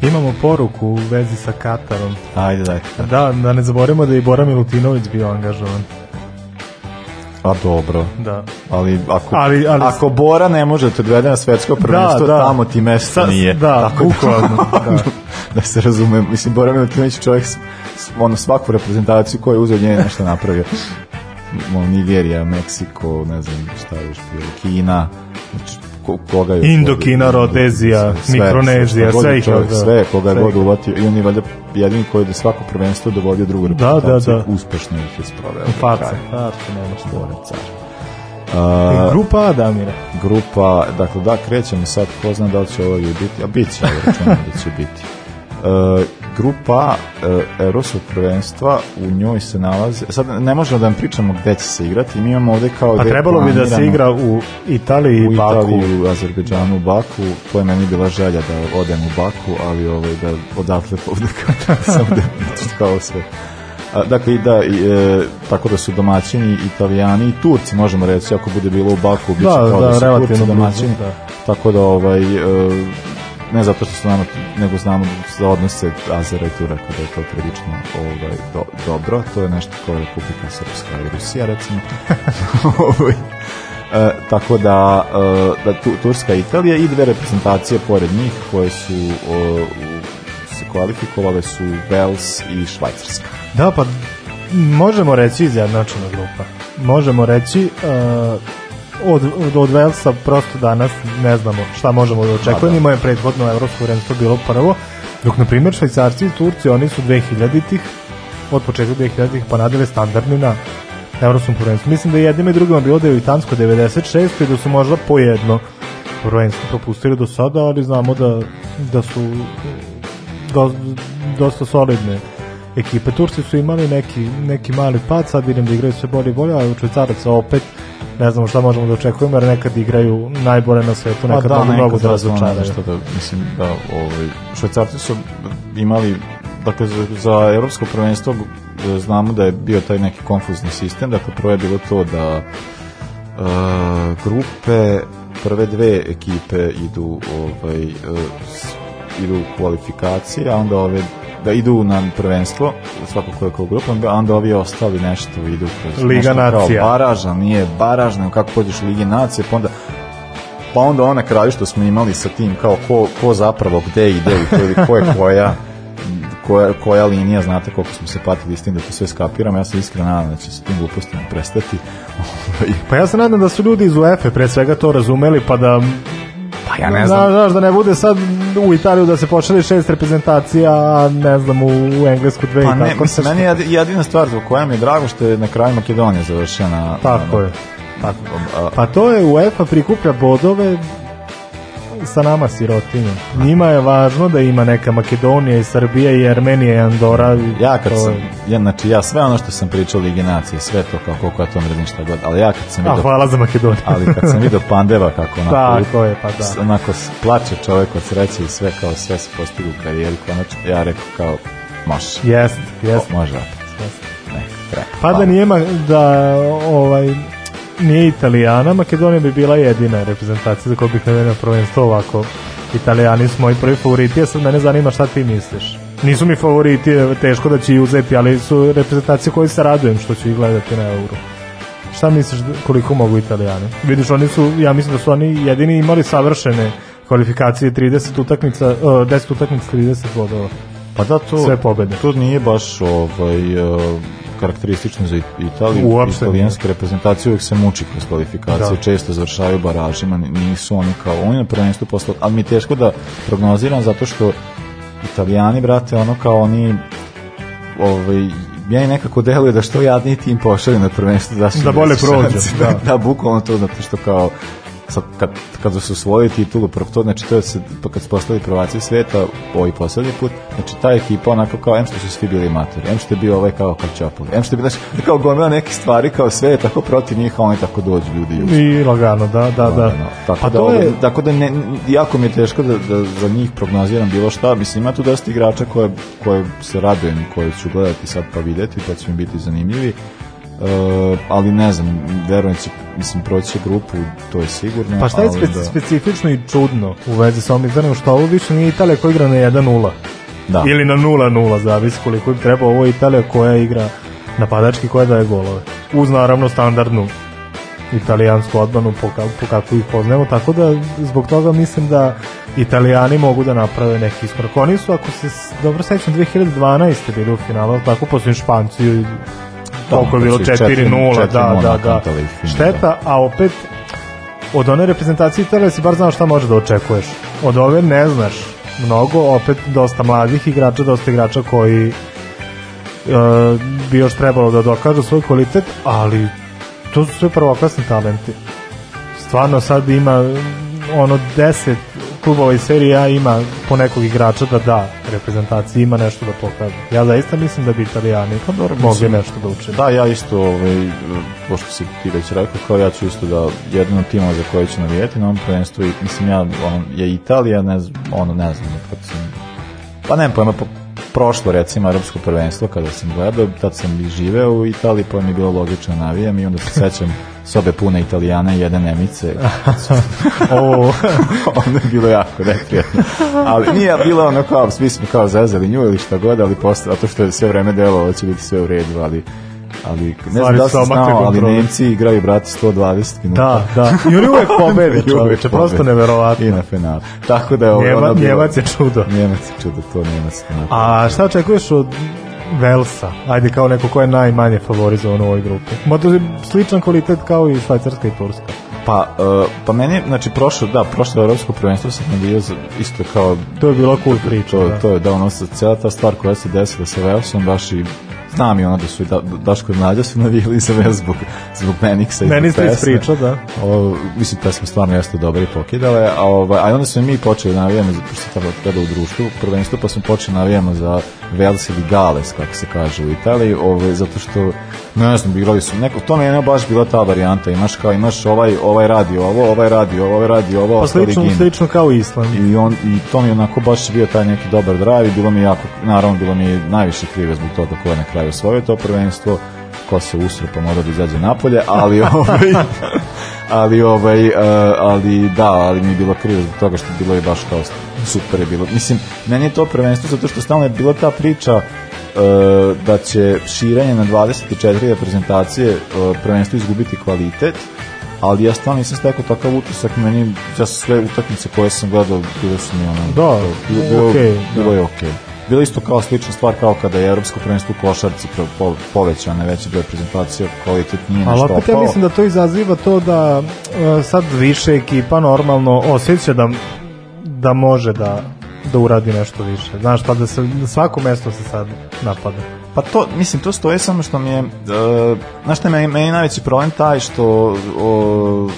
Imamo poruku u vezi sa Katarom. Ajde, daj. Da, da ne zaboravimo da je i Bora Milutinović bio angažovan. A dobro. Da. Ali ako, ali, ali, ako Bora ne može da te odvede na svetsko da, prvenstvo, da, da. tamo ti mesta nije. Da, Tako da- bukvalno. da. da se razume, mislim, Bora Milutinović čovjek ono, svaku reprezentaciju koju je uzeo nje nešto napravio. Nigerija, Meksiko, ne znam šta još bilo, Kina, znači koga je Indokina, Rodezija, Mikronezija, sve, sve ih da. Sve koga sve god uvatio i on je valjda jedini koji je svako prvenstvo dovodio drugu reprezentaciju, da, da, da. uspešno ih je sproveo. Farce, farce, nema što. Car. Uh, grupa A, Damire. Grupa, dakle, da, krećemo sad, ko zna da li će ovo biti, a bit će, računam da će biti. Uh, grupa e, eh, Evropskog prvenstva, u njoj se nalazi sad ne možemo da vam pričamo gde će se igrati, mi imamo ovde kao... A pa trebalo bi da se igra u Italiji u i Baku. U Italiji, u Azerbeđanu, u Baku, to je meni bila želja da odem u Baku, ali ovaj, da odatle ovde kao, sam da, kao sve. A, dakle, i da, i, e, tako da su domaćini italijani i Turci, možemo reći, ako bude bilo u Baku, biće da, kao da, da su Turci domaćini, da. tako da ovaj, e, ne zato što znamo, nego znamo da se odnose Azera i Turaka da je to prilično ovaj, do, dobro, to je nešto koje je Republika Srpska i Rusija recimo ovaj, e, tako da, e, da tu, Turska i Italija i dve reprezentacije pored njih koje su o, se kvalifikovale su Wales i Švajcarska da pa možemo reći izjednačena grupa možemo reći uh od, od, od Velsa prosto danas ne znamo šta možemo da očekujemo. Da, da. je prethodno evropsko vremenstvo bilo prvo, dok na primjer Švajcarci i Turci, oni su 2000-ih, od početka 2000-ih pa nadalje standardni na evropskom prvenstvu. Mislim da je jednim i drugima bilo da je Itansko 96 i da su možda pojedno prvenstvo propustili do sada, ali znamo da, da su do, da, dosta solidne ekipe. Turci su imali neki, neki mali pad, sad vidim da igraju sve bolje i bolje, a u Švajcaraca opet ne znamo šta možemo da očekujemo, jer nekad igraju najbolje na svetu, pa nekad da, mogu mnogo da, da razočaraju. Nešto da, mislim, da ovaj, švajcarci su imali, dakle, za, za evropsko prvenstvo e, znamo da je bio taj neki konfuzni sistem, dakle, prvo je bilo to da uh, grupe prve dve ekipe idu ovaj, uh, idu u kvalifikacije, a onda ove da idu na prvenstvo svako koja kao grupa, a onda ovi ostali nešto idu kroz Liga nešto nacija. kao baraža, nije baražna, kako pođeš u Ligi nacije, pa onda pa onda ona kraju što smo imali sa tim kao ko, ko zapravo gde ide i ko, ko je koja koja, koja linija, znate koliko smo se patili s tim da to sve skapiram, ja sam iskreno nadam da će se tim glupostima prestati. Ovaj, pa ja se nadam da su ljudi iz UEFA pre svega to razumeli, pa da Pa ja ne da, znam. Da, znaš da ne bude sad u Italiju da se počeli šest reprezentacija, ne znam, u, u Englesku dve pa i ne, tako. Mislim, meni je jedina stvar zbog koja mi je drago što je na kraju Makedonija završena. Tako je. Tako. Pa to je UEFA prikuplja bodove sa nama sirotinjom. Njima je važno da ima neka Makedonija i Srbija i Armenija i Andora. Ja kad to... sam, ja, znači ja sve ono što sam pričao Ligi nacije, sve to kao koliko ja to mrzim šta god, ali ja kad sam vidio... A, hvala za Makedoniju. ali kad sam vidio Pandeva kako onako... Da, Tako je, pa da. Onako plače čovek od sreće i sve kao sve se postigu u karijeri, konačno ja rekao kao može. Jest, jest. Može Jest. Jeste. Ne, treba. Pa da nije da ovaj nije Italijana, Makedonija bi bila jedina reprezentacija za koju bih na prvenstvo ovako. Italijani su moji prvi favoriti, ja sad mene zanima šta ti misliš. Nisu mi favoriti, teško da će i uzeti, ali su reprezentacije koje se radujem što ću ih gledati na Euro. Šta misliš da, koliko mogu Italijani? Vidiš, oni su, ja mislim da su oni jedini imali savršene kvalifikacije 30 utakmica, 10 utakmica 30 bodova. Pa da, to, Sve pobede. To nije baš ovaj, uh karakteristično za Italiju. Uopšte. Italijanske reprezentacije uvek se muči kroz kvalifikacije, da. često završavaju baražima, nisu oni kao oni na prvenstvu posle, ali mi je teško da prognoziram zato što Italijani, brate, ono kao oni ovaj, ja i nekako deluje da što jadniji tim pošalju na prvenstvo da, da bolje prođe da. da bukvalno to zato što kao sad, kad, kad su osvojili titulu prvo to, znači to je se, pa kad su postali prvaci sveta, ovaj poslednji put, znači ta ekipa onako kao, em što su svi bili matori, em što je bio ovaj kao Kačopoli, em što je bilo, znači, kao gomila neke stvari kao sve tako protiv njih, a oni tako dođu ljudi. I, I lagano, da, da, da. lagano. da. Tako a pa da, to je... tako da ne, jako mi je teško da, da za njih prognoziram bilo šta, mislim ima tu dosta igrača koje, koje se radujem koje ću gledati sad pa videti, pa će mi biti zanimljivi Uh, ali ne znam, verujem da će, mislim, proći grupu, to je sigurno. Pa šta je speci da... specifično i čudno u vezi sa ovim Crnom, što ovo više nije Italija koja igra na 1-0. Da. Ili na 0-0, zavisi koliko im treba. Ovo je Italija koja igra napadački koja daje golove. Uz naravno standardnu italijansku odbranu po, po kako ih poznajemo, tako da zbog toga mislim da italijani mogu da naprave neki iskorak. Oni su, ako se dobro sećam, 2012. bili u finalu, tako posle Španciju i koliko je bilo 4-0, znači, da, da, da, da. Šteta, a opet od one reprezentacije Italije si bar znao šta može da očekuješ. Od ove ne znaš mnogo, opet dosta mladih igrača, dosta igrača koji e, bi još trebalo da dokažu svoj kvalitet, ali to su sve prvoklasni talenti. Stvarno sad ima ono 10 klubova iz serije A ima po nekog igrača da da reprezentaciji, ima nešto da pokaže. Ja zaista mislim da bi italijani pa dobro, mogli nešto da uče. Da, ja isto, ovaj, pošto si ti već rekao, kao ja ću isto da jedan od tima za koji ću navijeti na ovom prvenstvu, mislim ja, on, je Italija, ne znam, ono, ne znam, kako sam, pa nemam pojma, pa, prošlo recimo Europsko prvenstvo kada sam gledao, tad sam i živeo u Italiji, pa mi je bilo logično da navijam i onda se sećam sobe pune Italijana i jedne Nemice. Ovo, onda je bilo jako neprijatno. Ali nije bilo ono kao, mi smo kao zazeli nju ili šta god, ali posle, zato što je sve vreme delovalo da će biti sve u redu, ali ali ne znam da sam znao, ali Nemci igraju, brate, 120 minuta. Da, da. I oni uvek pobede, čoveče, prosto neverovatno. I na penal. Tako da je ovo... Njema, Njemac je čudo. Njemac je čudo, to Njemac. A šta očekuješ od Velsa, ajde kao neko ko je najmanje favorizovan u ovoj grupi. Možda je sličan kvalitet kao i Švajcarska i Turska. Pa, uh, pa meni, znači, prošlo, da, prošlo evropsko prvenstvo sam bio isto kao... To je bilo cool priča, to, da. To je, da, ono, cijela ta stvar koja se desila sa Velsom, baš i znam i ono da su da, Daško i Mlađa su navijali za me zbog, zbog Meniksa i Meni ste ispričao, da. O, mislim, pesma stvarno jeste dobra i pokidale, a, ovaj, a onda smo mi počeli da navijamo, pošto sam tada u društvu, prvenstvo, pa smo počeli da navijamo za Vels ili Gales, kako se kaže u Italiji, ovaj, zato što, ne znam, igrali su neko, to meni je baš bila ta varijanta, imaš kao, imaš ovaj, ovaj radi ovo, ovaj radi ovo, ovaj radi ovo, pa slično, slično kao Island. I, on, I to mi onako baš bio taj neki dobar drive i bilo mi jako, naravno, bilo mi najviše krive zbog toga ko je na kraju svoje to prvenstvo, ko se usro pa mora da izađe napolje, ali ovaj, ali ovaj, eh, ali da, ali mi je bilo krivo zbog toga što bilo je baš kao super je bilo. Mislim, meni je to prvenstvo zato što stalno je bila ta priča e, da će širenje na 24 reprezentacije e, prvenstvo izgubiti kvalitet, ali ja stvarno nisam stekao takav utisak, meni, ja sve utakmice koje sam gledao, bilo su mi ono... Da, bilo, bilo, okay, bilo da. je okej. Okay. Bila isto kao slična stvar kao kada je Europsko prvenstvo u košarci po, povećana veći broj prezentacija, kvalitet nije nešto opao. Ali opet ja mislim da to izaziva to da e, sad više ekipa normalno osjeća da da može da, da uradi nešto više. Znaš, pa da se, na svako mesto se sad napada. Pa to, mislim, to stoje samo što mi je, uh, znaš šta, meni, meni najveći problem taj što uh,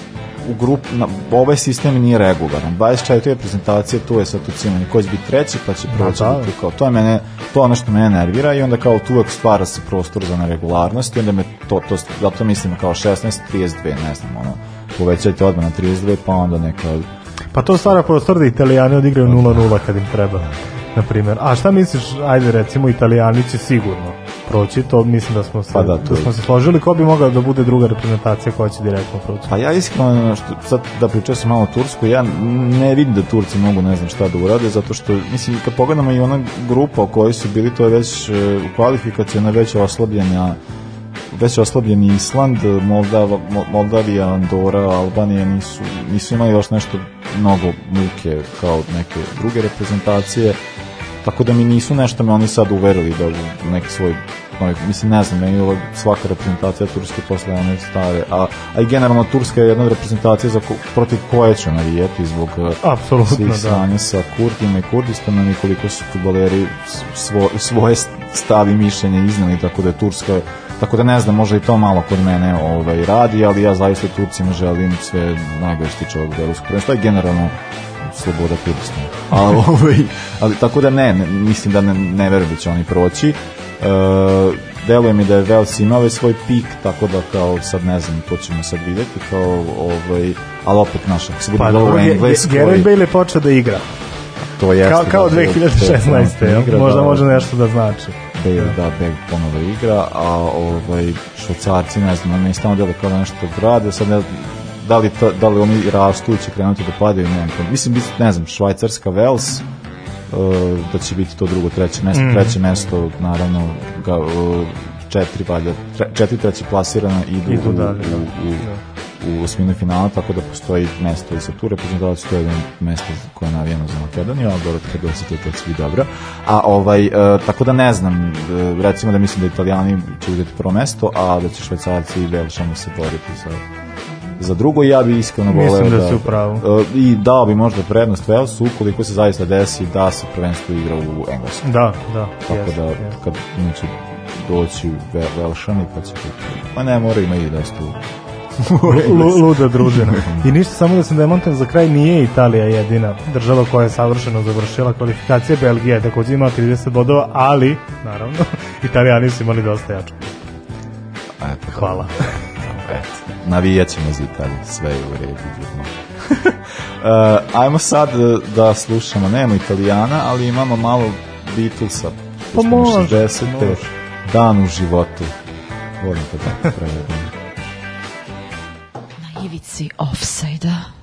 u grup, na, ovaj sistem nije regularan. 24 prezentacije, prezentacija, tu je sad ucimanje, ko će biti treći, pa će da, proći da, da. kao, to je mene, to je ono što mene nervira i onda kao tu uvek stvara se prostor za neregularnost i onda me to, to, zato mislim kao 16, 32, ne znam, ono, povećajte odmah na 32, pa onda neka Pa to stvara prostor da Italijani odigraju 0-0 kad im treba, na primjer. A šta misliš, ajde recimo, Italijani će sigurno proći, to mislim da smo se, pa da, to... da smo se složili, ko bi mogao da bude druga reprezentacija koja će direktno proći? Pa ja iskreno, što, sad da pričešem malo Tursku, ja ne vidim da Turci mogu ne znam šta da urade, zato što, mislim, kad pogledamo i ona grupa u kojoj su bili, to je već e, u kvalifikacijona već oslabljena već oslabljeni Island, Moldava, Moldavija, Andora, Albanija nisu, nisu imali još nešto mnogo muke kao neke druge reprezentacije, tako da mi nisu nešto me oni sad uverili da u neki svoj novi, mislim ne znam, meni svaka reprezentacija Turske posle one stare, a, a i generalno Turska je jedna reprezentacija za, protiv koje ću navijeti zbog eh, Absolutno, svih da. sranja sa Kurdima i Kurdistanom i koliko su futboleri svo, svoje stavi mišljenje iznali, tako da je Turska Tako da ne znam, možda i to malo kod mene ovaj, radi, ali ja zaista Turcima želim sve najgore što tiče ovog evropskog prvenstva i generalno sloboda Kurdistan. A, ovaj, ali tako da ne, ne mislim da ne, ne verujem da će oni proći. E, deluje mi da je Vels imao ovaj svoj pik, tako da kao sad ne znam, to ćemo sad videti, kao ovaj, ali opet naš, ako se bude pa, dobro englesko... Gerard Bale je počeo da igra. To jeste. Kao, kao da, 2016. Da, da, igra, možda da, može nešto da znači. Bale, da, da Bale ponovo igra, a ovaj, švajcarci, ne znam, meni stano delo kao nešto grade, da sad ne da li, to, da li oni rastu će krenuti da padaju, ne znam, mislim, ne znam, švajcarska, Vels, uh, e, da će biti to drugo, treće mesto, mm. treće mesto, naravno, ga, e, četiri, valjda, četiri treće plasirana idu, idu dalje, u, da. u, da u osminu finala, tako da postoji mesto i za tu reprezentaciju, to je mesto koje je navijeno za Makedoniju, ali dobro, kada se to je svi dobro. A ovaj, e, tako da ne znam, e, recimo da mislim da Italijani će uzeti prvo mesto, a da će Švajcarci i Belšani se boriti za za drugo ja bi iskreno voleo da... da si u pravu. E, I dao bi možda prednost Velsu ukoliko se zaista desi da se prvenstvo igra u Engleskom. Da, da. Tako jest, da jest. kad neće doći Velšani pa će... Pa ne, mora ima i da je luda družina. I ništa, samo da se demontam za kraj, nije Italija jedina država koja je savršeno završila kvalifikacije. Belgija je takođe imala 30 bodova, ali, naravno, Italijani su imali dosta jaču. Eto, hvala. Eto, navijat ćemo za Italiju, sve je u redu. uh, ajmo sad da slušamo, nemamo Italijana, ali imamo malo Beatlesa. Pa može. Može. Dan u životu. Volim te tako prevedeno ivici offsajda.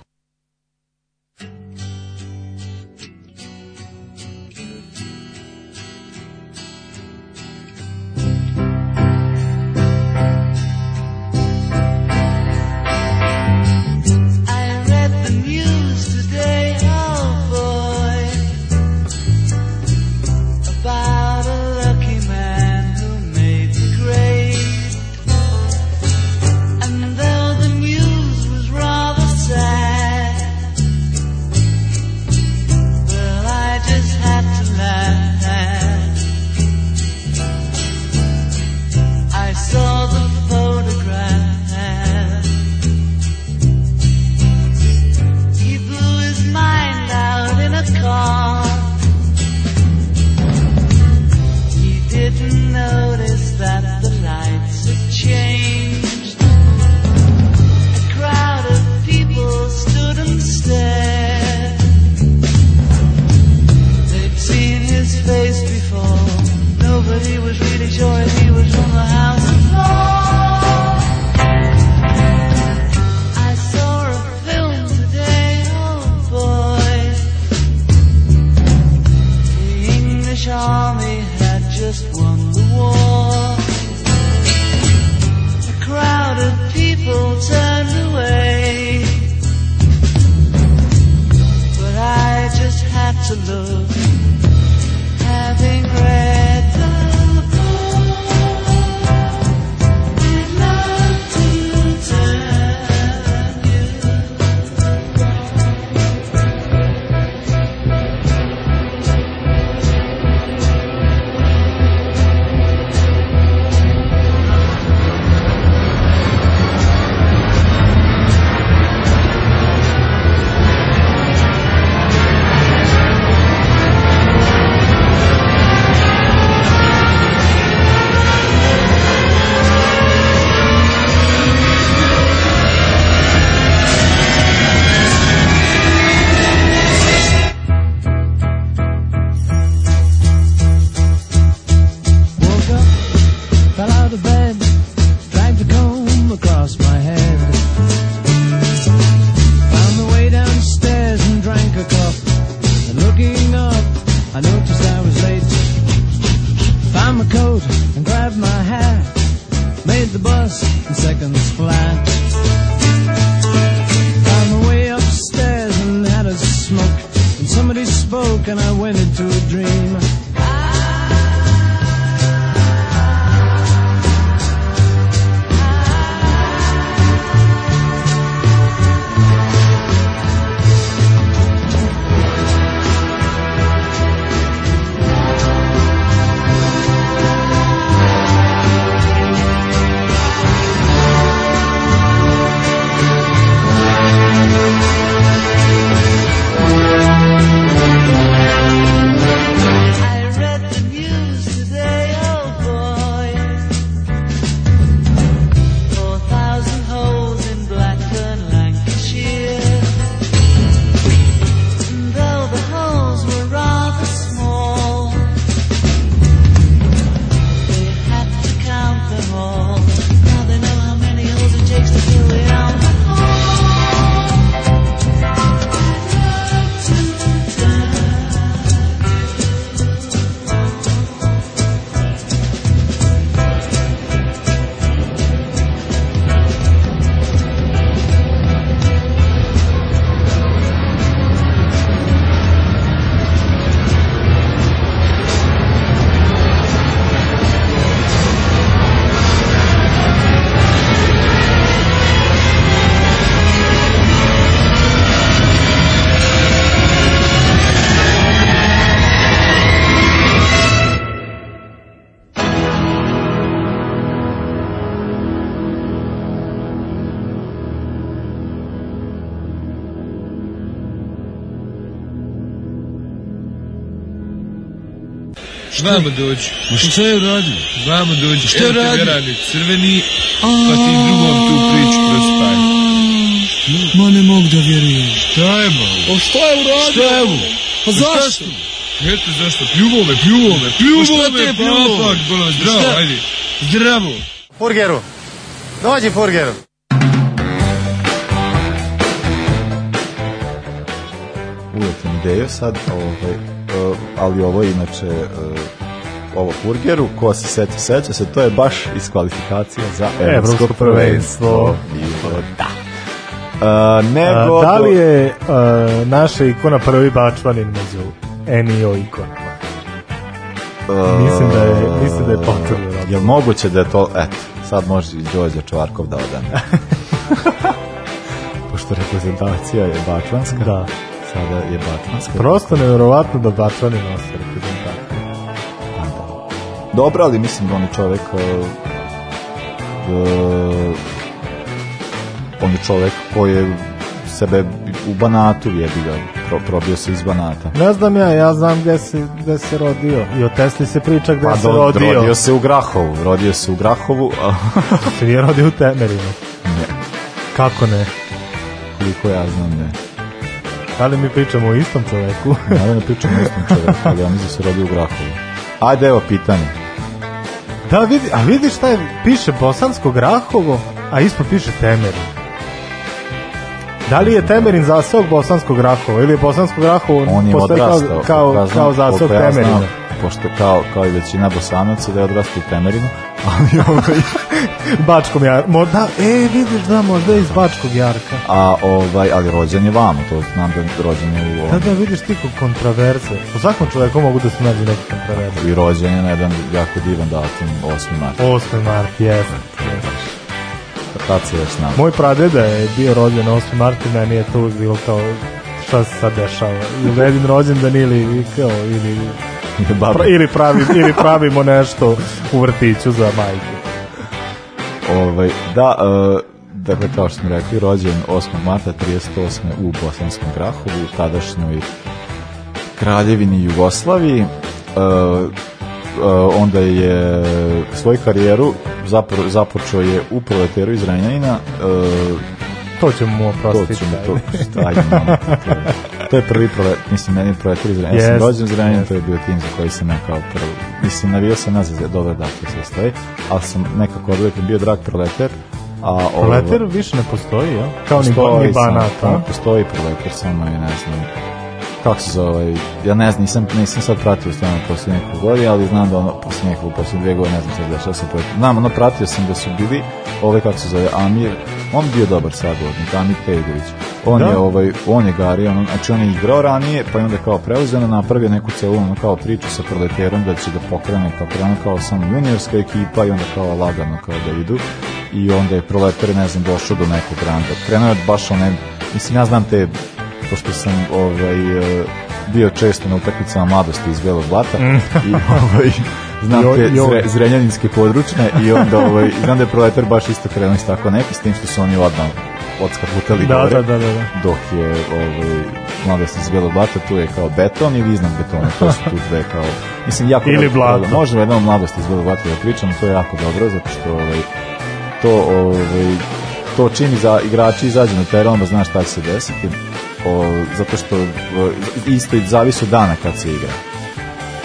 Vamo dođi. Ma šta je uradio? Vamo dođi. Šta je uradio? crveni, pa ti drugom tu priču prostaje. Ma ne mogu da vjerujem. Šta je ba? O šta je uradio? Šta je ba? Pa, pa zašto? Eto zašto, pljuvo me, pljuvo me, pljuvo me, papak, bolo, zdravo, ajde. Zdravo. Furgeru, dođi Furgeru. Uvijek mi ideju sad, ovaj, eh, ali ovo je inače eh, ovo burgeru, ko se seti seća se, to je baš iz kvalifikacija za evropsko prvenstvo. Bilo, da. A, e, nego... A, da li je a, e, naša ikona prvi bačvanin među NIO ikonama? A, e, mislim da je, mislim da je potrebno. Je moguće da je to, eto, sad može i Đorđe Čvarkov da odane. Pošto reprezentacija je bačvanska. Da. Sada je bačvanska. Prosto nevjerovatno da bačvani nosi dobro, ali mislim da on je čovek uh, on je čovek koji je sebe u Banatu jebi ga, pro, probio se iz Banata. Ne znam ja, ja znam gde se, gde se rodio. I o Tesli se priča gde pa, se do, rodio. Rodio se u Grahovu, rodio se u Grahovu. A... se nije rodio u Temerinu. Ne. Kako ne? Koliko ja znam ne. Da li mi pričamo o istom čoveku? Da mi pričamo o istom čoveku, ali ja mislim da se rodio u Grahovu. Ajde, evo pitanje. Da, vidi, a vidi šta je, piše bosansko grahovo, a ispod piše temerin. Da li je temerin zasog bosanskog grahova ili je bosansko grahovo on postoji kao, kao, da kao zasog temerina? Ja pošto kao, kao i većina bosanaca da je odrastao u Temerinu, ali ovaj... Bačkom jarku, možda, e, vidiš da, možda iz da. Bačkog jarka. A ovaj, ali rođen je vamo, to znam da rođen je u ovom... Da, da, vidiš ti kod kontraverze. U svakom čoveku mogu da se nađe neke kontraverze. I rođen je na jedan jako divan datum, 8. mart. 8. mart, jesam. Da, yes tad se još znam. Moj pradeda je bio rođen 8. mart i meni je to uvijek bilo kao šta se sad dešava. Ili jedin rođendan ili, kao, ili pra, ili, pravim, ili pravimo nešto u vrtiću za majke. Ovaj, da, uh, dakle, kao što smo rekli, rođen 8. marta 38. u Bosanskom Grahovu, u tadašnjoj kraljevini Jugoslaviji. Uh, uh, onda je svoju karijeru zapor, započeo je u proleteru iz Renjanina. Uh, to ćemo mu oprostiti. To ćemo, to, ajde, mama, to, to je prvi prolet, mislim, meni proletar iz Renja. Yes. Ja sam dođem iz Renja, yes. to je bio tim za koji sam ja kao prvi. Mislim, navio sam nazad, da dobro dakle se stoji, ali sam nekako odvijek bio drag proletar, A proletar ovo, više ne postoji, ja? Kao postoji, ni, ni banata. Samo, postoji proletar, samo je, ne znam, kako se zove, ja ne znam, nisam, nisam sad pratio stvarno posle nekog godina, ali znam da ono, posle nekog, posle dve godine, ne znam sad dešava se pratio. Znam, ono, pratio sam da su bili, ove, kako se zove, Amir, on bio dobar sagovornik, Amir Pejdović. On da? je, ovaj, on je Gari, on, znači on je igrao ranije, pa je onda kao preuzeo, ono, napravio neku celu, ono, kao priču sa proleterom, da će da pokrene, kao krenu, kao samo juniorska ekipa i onda kao lagano, kao da idu. I onda je proletar, ne znam, došao do nekog ranga. Krenuo je baš onaj, mislim, ja znam te pošto sam ovaj, e, bio često na utakmicama mladosti iz Belog Blata mm. i ovaj, znam te zre, zrenjaninske područne i onda ovaj, znam da je proletar baš isto krenuo iz tako neki s tim što su oni odmah odskaputali da, gore, da, da, da, da. dok je ovaj, mladost iz Belog Blata tu je kao beton i iznad betona, to su tu dve kao mislim jako ili blato. možda jednom mladosti iz Belog Blata da pričam, to je jako dobro zato što ovaj, to ovaj, to čini za igrači izađu na teren, onda znaš šta će se desiti o, zato što o, isto i zavisi od dana kad se igra.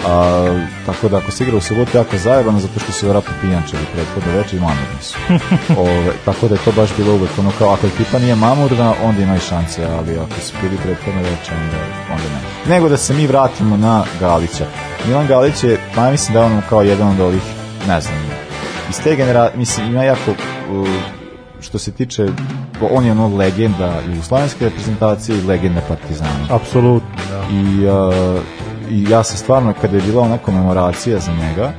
A, tako da ako se igra u subotu jako zajebano zato što su vjerojatno pijančevi prethodno večer i mamurni su. Ove, tako da je to baš bilo uvek ono kao ako ekipa nije mamurna onda imaju šanse, ali ako su bili prethodno večer onda, onda ne. Nego da se mi vratimo na Galića. Milan Galić je, pa mislim da je on kao jedan od ovih, ne znam, iz te generacije, mislim ima jako uh, što se tiče, on je ono legenda jugoslavenske reprezentacije i legenda Partizana. Apsolutno, da. I, uh, I ja sam stvarno, kada je bila ona komemoracija za njega,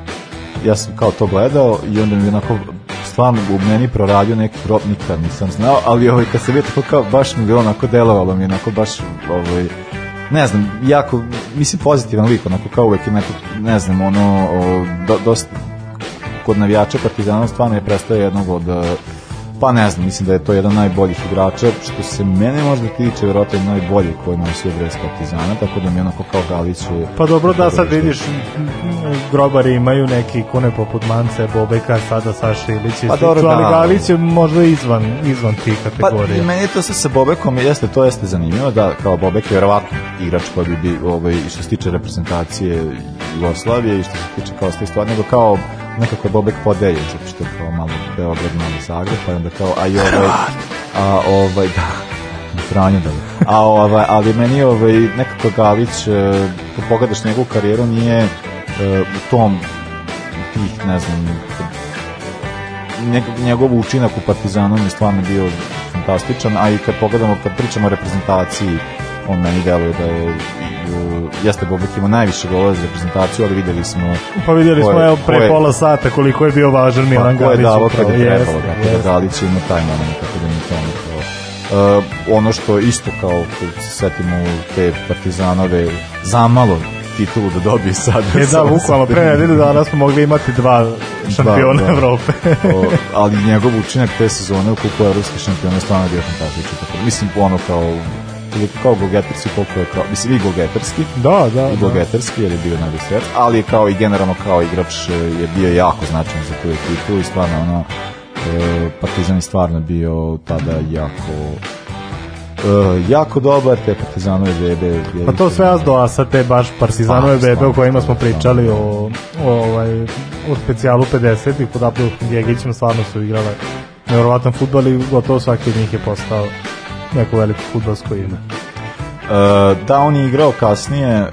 ja sam kao to gledao i onda mi je onako stvarno u meni proradio neki prop, nikad nisam znao, ali ovaj, kad se vidio tako kao, baš mi bilo onako delovalo mi, onako baš, ovaj, ne znam, jako, mislim pozitivan lik, onako kao uvek je neko, ne znam, ono, o, do, dosta, kod navijača Partizana stvarno je prestao jednog od pa ne znam, mislim da je to jedan najboljih igrača, što se mene možda tiče, verovatno je najbolji koji nosio brez Partizana, tako da mi onako kao Galić je... Pa dobro da sad vidiš, grobari imaju neke ikone poput Mance, Bobeka, sada Saša Ilić i pa dobro, ali da. Galić je možda izvan, izvan tih kategorija. Pa meni je to sa, sa Bobekom, jeste, to jeste zanimljivo, da kao Bobek je verovatno igrač koji bi, bi ovaj, što se tiče reprezentacije Jugoslavije i što se tiče kao ste stvari, nego kao nekako Bobek podeljen, zato što je kao malo Beograd, malo Zagreb, pa onda kao, a ovaj, a ovaj, da, Franjo da a ovaj, ali meni ovaj, nekako Galić, kad e, pogledaš njegovu karijeru, nije e, u tom tih, ne znam, njegov učinak u Partizanu je stvarno bio fantastičan, a i kad pogledamo, kad pričamo o reprezentaciji, on meni deluje da je e, jeste Bobek ima najviše gola za reprezentaciju, ali videli smo pa videli smo evo pre pola sata koliko je bio važan Milan pa, Galić. Pa je davo kada je trebalo, tako da Galić ima taj moment, tako da mi to Uh, ono što isto kao kad se setimo te partizanove zamalo titulu da dobije sad. E da, bukvalno pre nedelju dana smo mogli imati dva šampiona da, da. Evrope. o, ali njegov učinak te sezone u kupu evropskih šampiona stvarno bio fantastičan. Da mislim, ono kao toliko kao gogeterski koliko je kao, mislim i gogeterski da, da, i gogeterski da. jer je bio na svetac ali je kao i generalno kao igrač e, je bio jako značajan za tu ekipu i stvarno ono e, Partizan je stvarno bio tada jako Uh, jako dobar, te Partizanove bebe. Pa to sve nas doasa, te baš Partizanove pa, bebe o kojima smo pričali da. o, o, ovaj, o specijalu 50 i pod Aprilom Gjegićem stvarno su igrale nevjerovatan futbal i gotovo svaki od njih je postao neko veliko futbalsko ime. E, da, on je igrao kasnije e,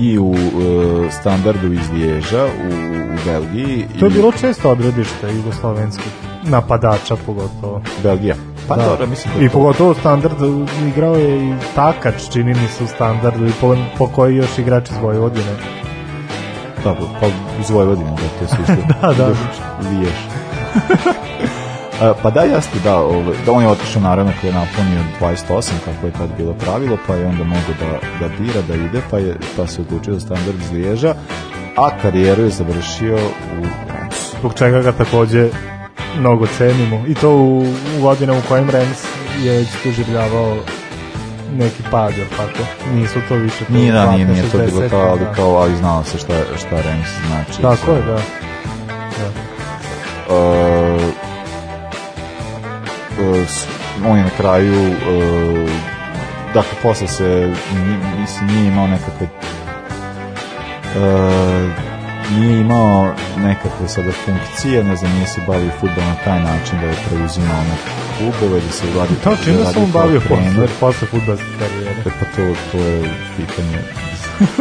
i u e, standardu iz Liježa u, u Belgiji. To je i... bilo često odredište jugoslovenskih napadača pogotovo. Belgija. Pa da. dobro, mislim da I pogotovo standard igrao je i Takač, čini mi se u standardu i po, po koji još igrač iz Vojvodine. Dobro, pa iz Vojvodine da te su isto. da, da. Liješ. pa da, jeste, da, ovaj, da on je otišao naravno kada je napunio 28, kako je tad bilo pravilo, pa je onda mogao da, da bira, da ide, pa, je, pa se odlučio za standard iz Liježa, a karijeru je završio u Rennes. Zbog čega ga takođe mnogo cenimo, i to u, u godinama u kojem Rennes je već doživljavao neki pad, jel tako? Nisu to više... To nije, da, nije, nije to bilo to, ali da. kao, ali znalo se šta, šta Rems znači. Tako je, da. da. Uh, E, on je na kraju e, dakle posle se mislim nije imao nekakve e, nije imao nekakve sada funkcije, ne znam, nije se bavio futbol na taj način da je preuzimao neke klubove, da se radi... Da, čime da se on bavio posle, posle futbolske karijere? Pa to, to je pitanje.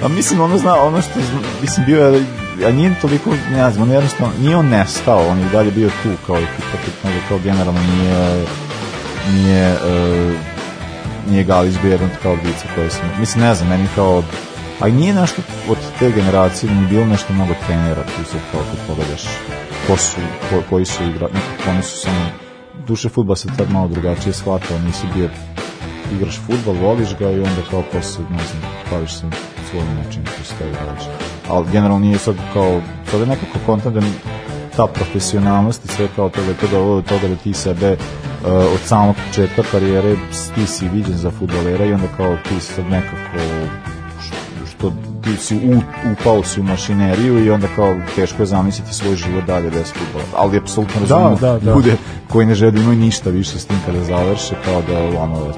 A pa mislim, ono, zna, ono što, mislim, bio je a nije toliko, ne znam, ono jednostavno, nije on nestao, on je dalje bio tu kao ekipa, nego kao generalno nije, nije, uh, nije Galis bio jedan kao odbica koje sam, mislim, ne znam, meni kao, a nije nešto od te generacije, nije da bilo nešto mnogo trenera, tu se kao kad pogledaš, ko su, ko, koji su igra, nekako oni su samo, duše futbal se tad malo drugačije shvatao, nisi bio, igraš futbal, voliš ga i onda kao posle, ne znam, baviš se svom načinu postoji rađe. Ali generalno nije sad kao, to je nekako kontent da ta profesionalnost i sve kao da je to dovoljno do toga da ti sebe uh, od samog početka karijere ti si viđen za futbolera i onda kao ti sad nekako što ti si u, upao si u mašineriju i onda kao teško je zamisliti svoj život dalje bez futbola. Ali apsolutno da, razumno da, da, da. bude koji ne žele da imaju ništa više s tim kada završe kao da ono da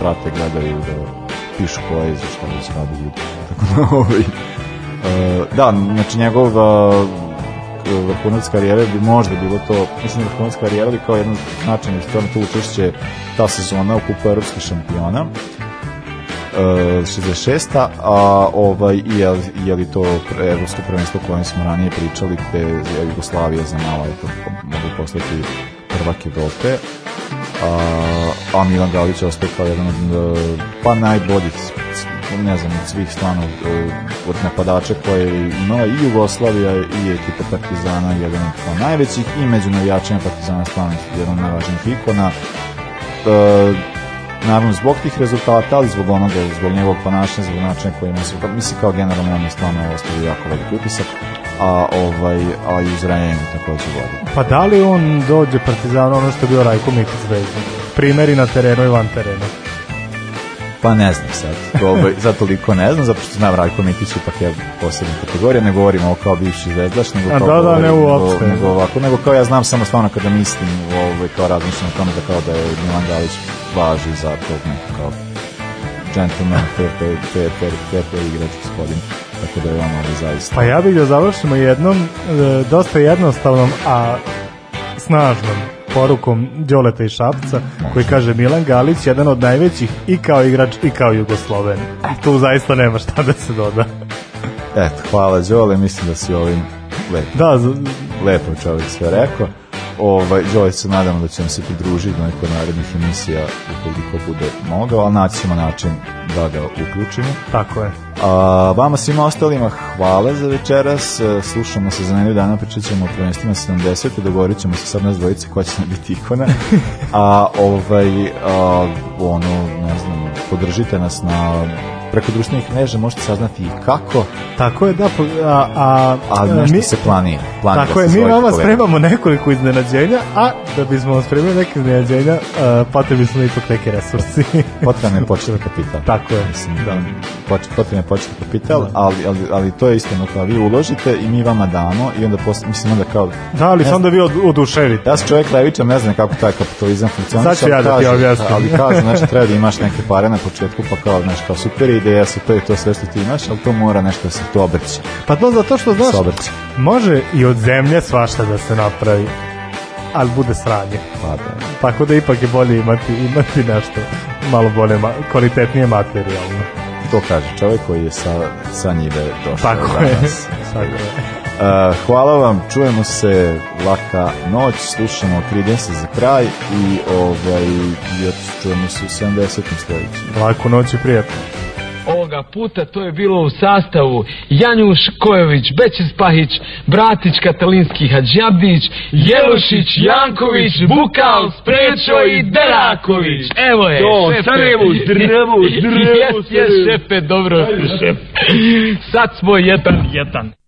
prate gledaju da pišu koje za šta se radi ljudi. Tako da, ovaj, uh, da, znači njegov e, vrhunac karijere bi možda bilo to, mislim vrhunac karijere bi kao jedno značajno stvarno to učešće ta sezona u kupu evropskih šampiona. Uh, e, 66. a ovaj je, je li to evropsko prvenstvo kojem smo ranije pričali gde je Jugoslavija za malo eto mogu postati prvak Evrope a, a Milan Galić je kao jedan od e, pa najboljih ne znam, od svih stvarno e, od napadača koje je imala i Jugoslavija i ekipa Partizana jedan od kao najvećih i među navijačima Partizana stvarno jedan od najvažnijih ikona e, naravno zbog tih rezultata, ali zbog onoga, zbog njegovog ponašanja, zbog načina koji ima se, pa, mislim kao generalno on je stvarno ostavio jako veliki utisak a ovaj a i tako se vodi. Pa da li on dođe Partizan ono što je bio Rajko Mikić zvezda? Primeri na terenu i van terena. Pa ne znam sad, ovaj, za toliko ne znam, zato što znam Rajko Mikić ipak je posebna kategorija, ne govorimo ovo kao bivši zvezdaš, nego kao, da, da, ne uopšte. Nego, ovako, nego kao ja znam samo stvarno kada mislim, u ovaj, to razmišljam o tome da kao da je Milan Galić važi za tog nekog kao gentleman, fair play, fair, fair, fair play igrač gospodin tako da je ono zaista. Pa ja bih da završimo jednom e, dosta jednostavnom, a snažnom porukom Đoleta i Šapca Može. koji kaže Milan Galić jedan od najvećih i kao igrač i kao Jugosloven. E, tu zaista nema šta da se doda. Eto, hvala Đole, mislim da si ovim lepo. Da, lepo čovjek sve rekao ovaj, Joy se nadamo da ćemo se pridružiti na nekoj narednih emisija ukoliko bude mogao, ali naćemo način da ga uključimo. Tako je. A, vama svima ostalima hvala za večeras, e, slušamo se za nedelju dana, pričat ćemo o prvenstvima 70. Dogovorit ćemo se sad nas dvojice koja će nam biti ikona. a ovaj, a, ono, ne znam, podržite nas na preko društvenih mreža možete saznati i kako. Tako je, da. A, a, a e, nešto mi, se planira. planira tako da je, mi vama kolega. spremamo nekoliko iznenađenja, a da bismo vam spremili neke iznenađenja, uh, potrebni smo ipak neke resursi. potrebno je početi kapital. Tako je. Mislim, da. Potrebno je početi kapital, da. ali, ali, ali to je istino kao vi uložite i mi vama damo i onda posle, mislim, onda kao... Da, ali sam da vi oduševite. Ja sam čovjek levičan, ne znam kako taj kapitalizam funkcionira. Sad ću ja da ti objasnim. Ali kažu, znači, treba da imaš neke pare na početku, pa kao, znači, kao super ide, ideja, to je to sve što ti imaš, ali to mora nešto da se to obrće. Pa to zato što, da znaš, može i od zemlje svašta da se napravi, ali bude sranje. Pa da. Tako da ipak je bolje imati, imati nešto malo bolje, kvalitetnije materijalno. To kaže čovjek koji je sa, sa njive došao Tako danas. Je. Tako je. Uh, hvala vam, čujemo se laka noć, slušamo 30 za kraj i ovaj, čujemo se u 70. sledeći. Laku noć i prijatno. Ovoga puta to je bilo u sastavu Janjuš Kojović, Bećis Pahić, Bratić Katalinski Hadžabdić, Jelošić, Janković, Bukal, Sprečo i Deraković. Evo je, to, šepe. Sarajevo, drevo, drevo. Jes, jes, šepe, dobro. Ajde, šepe. Sad smo jedan, jedan.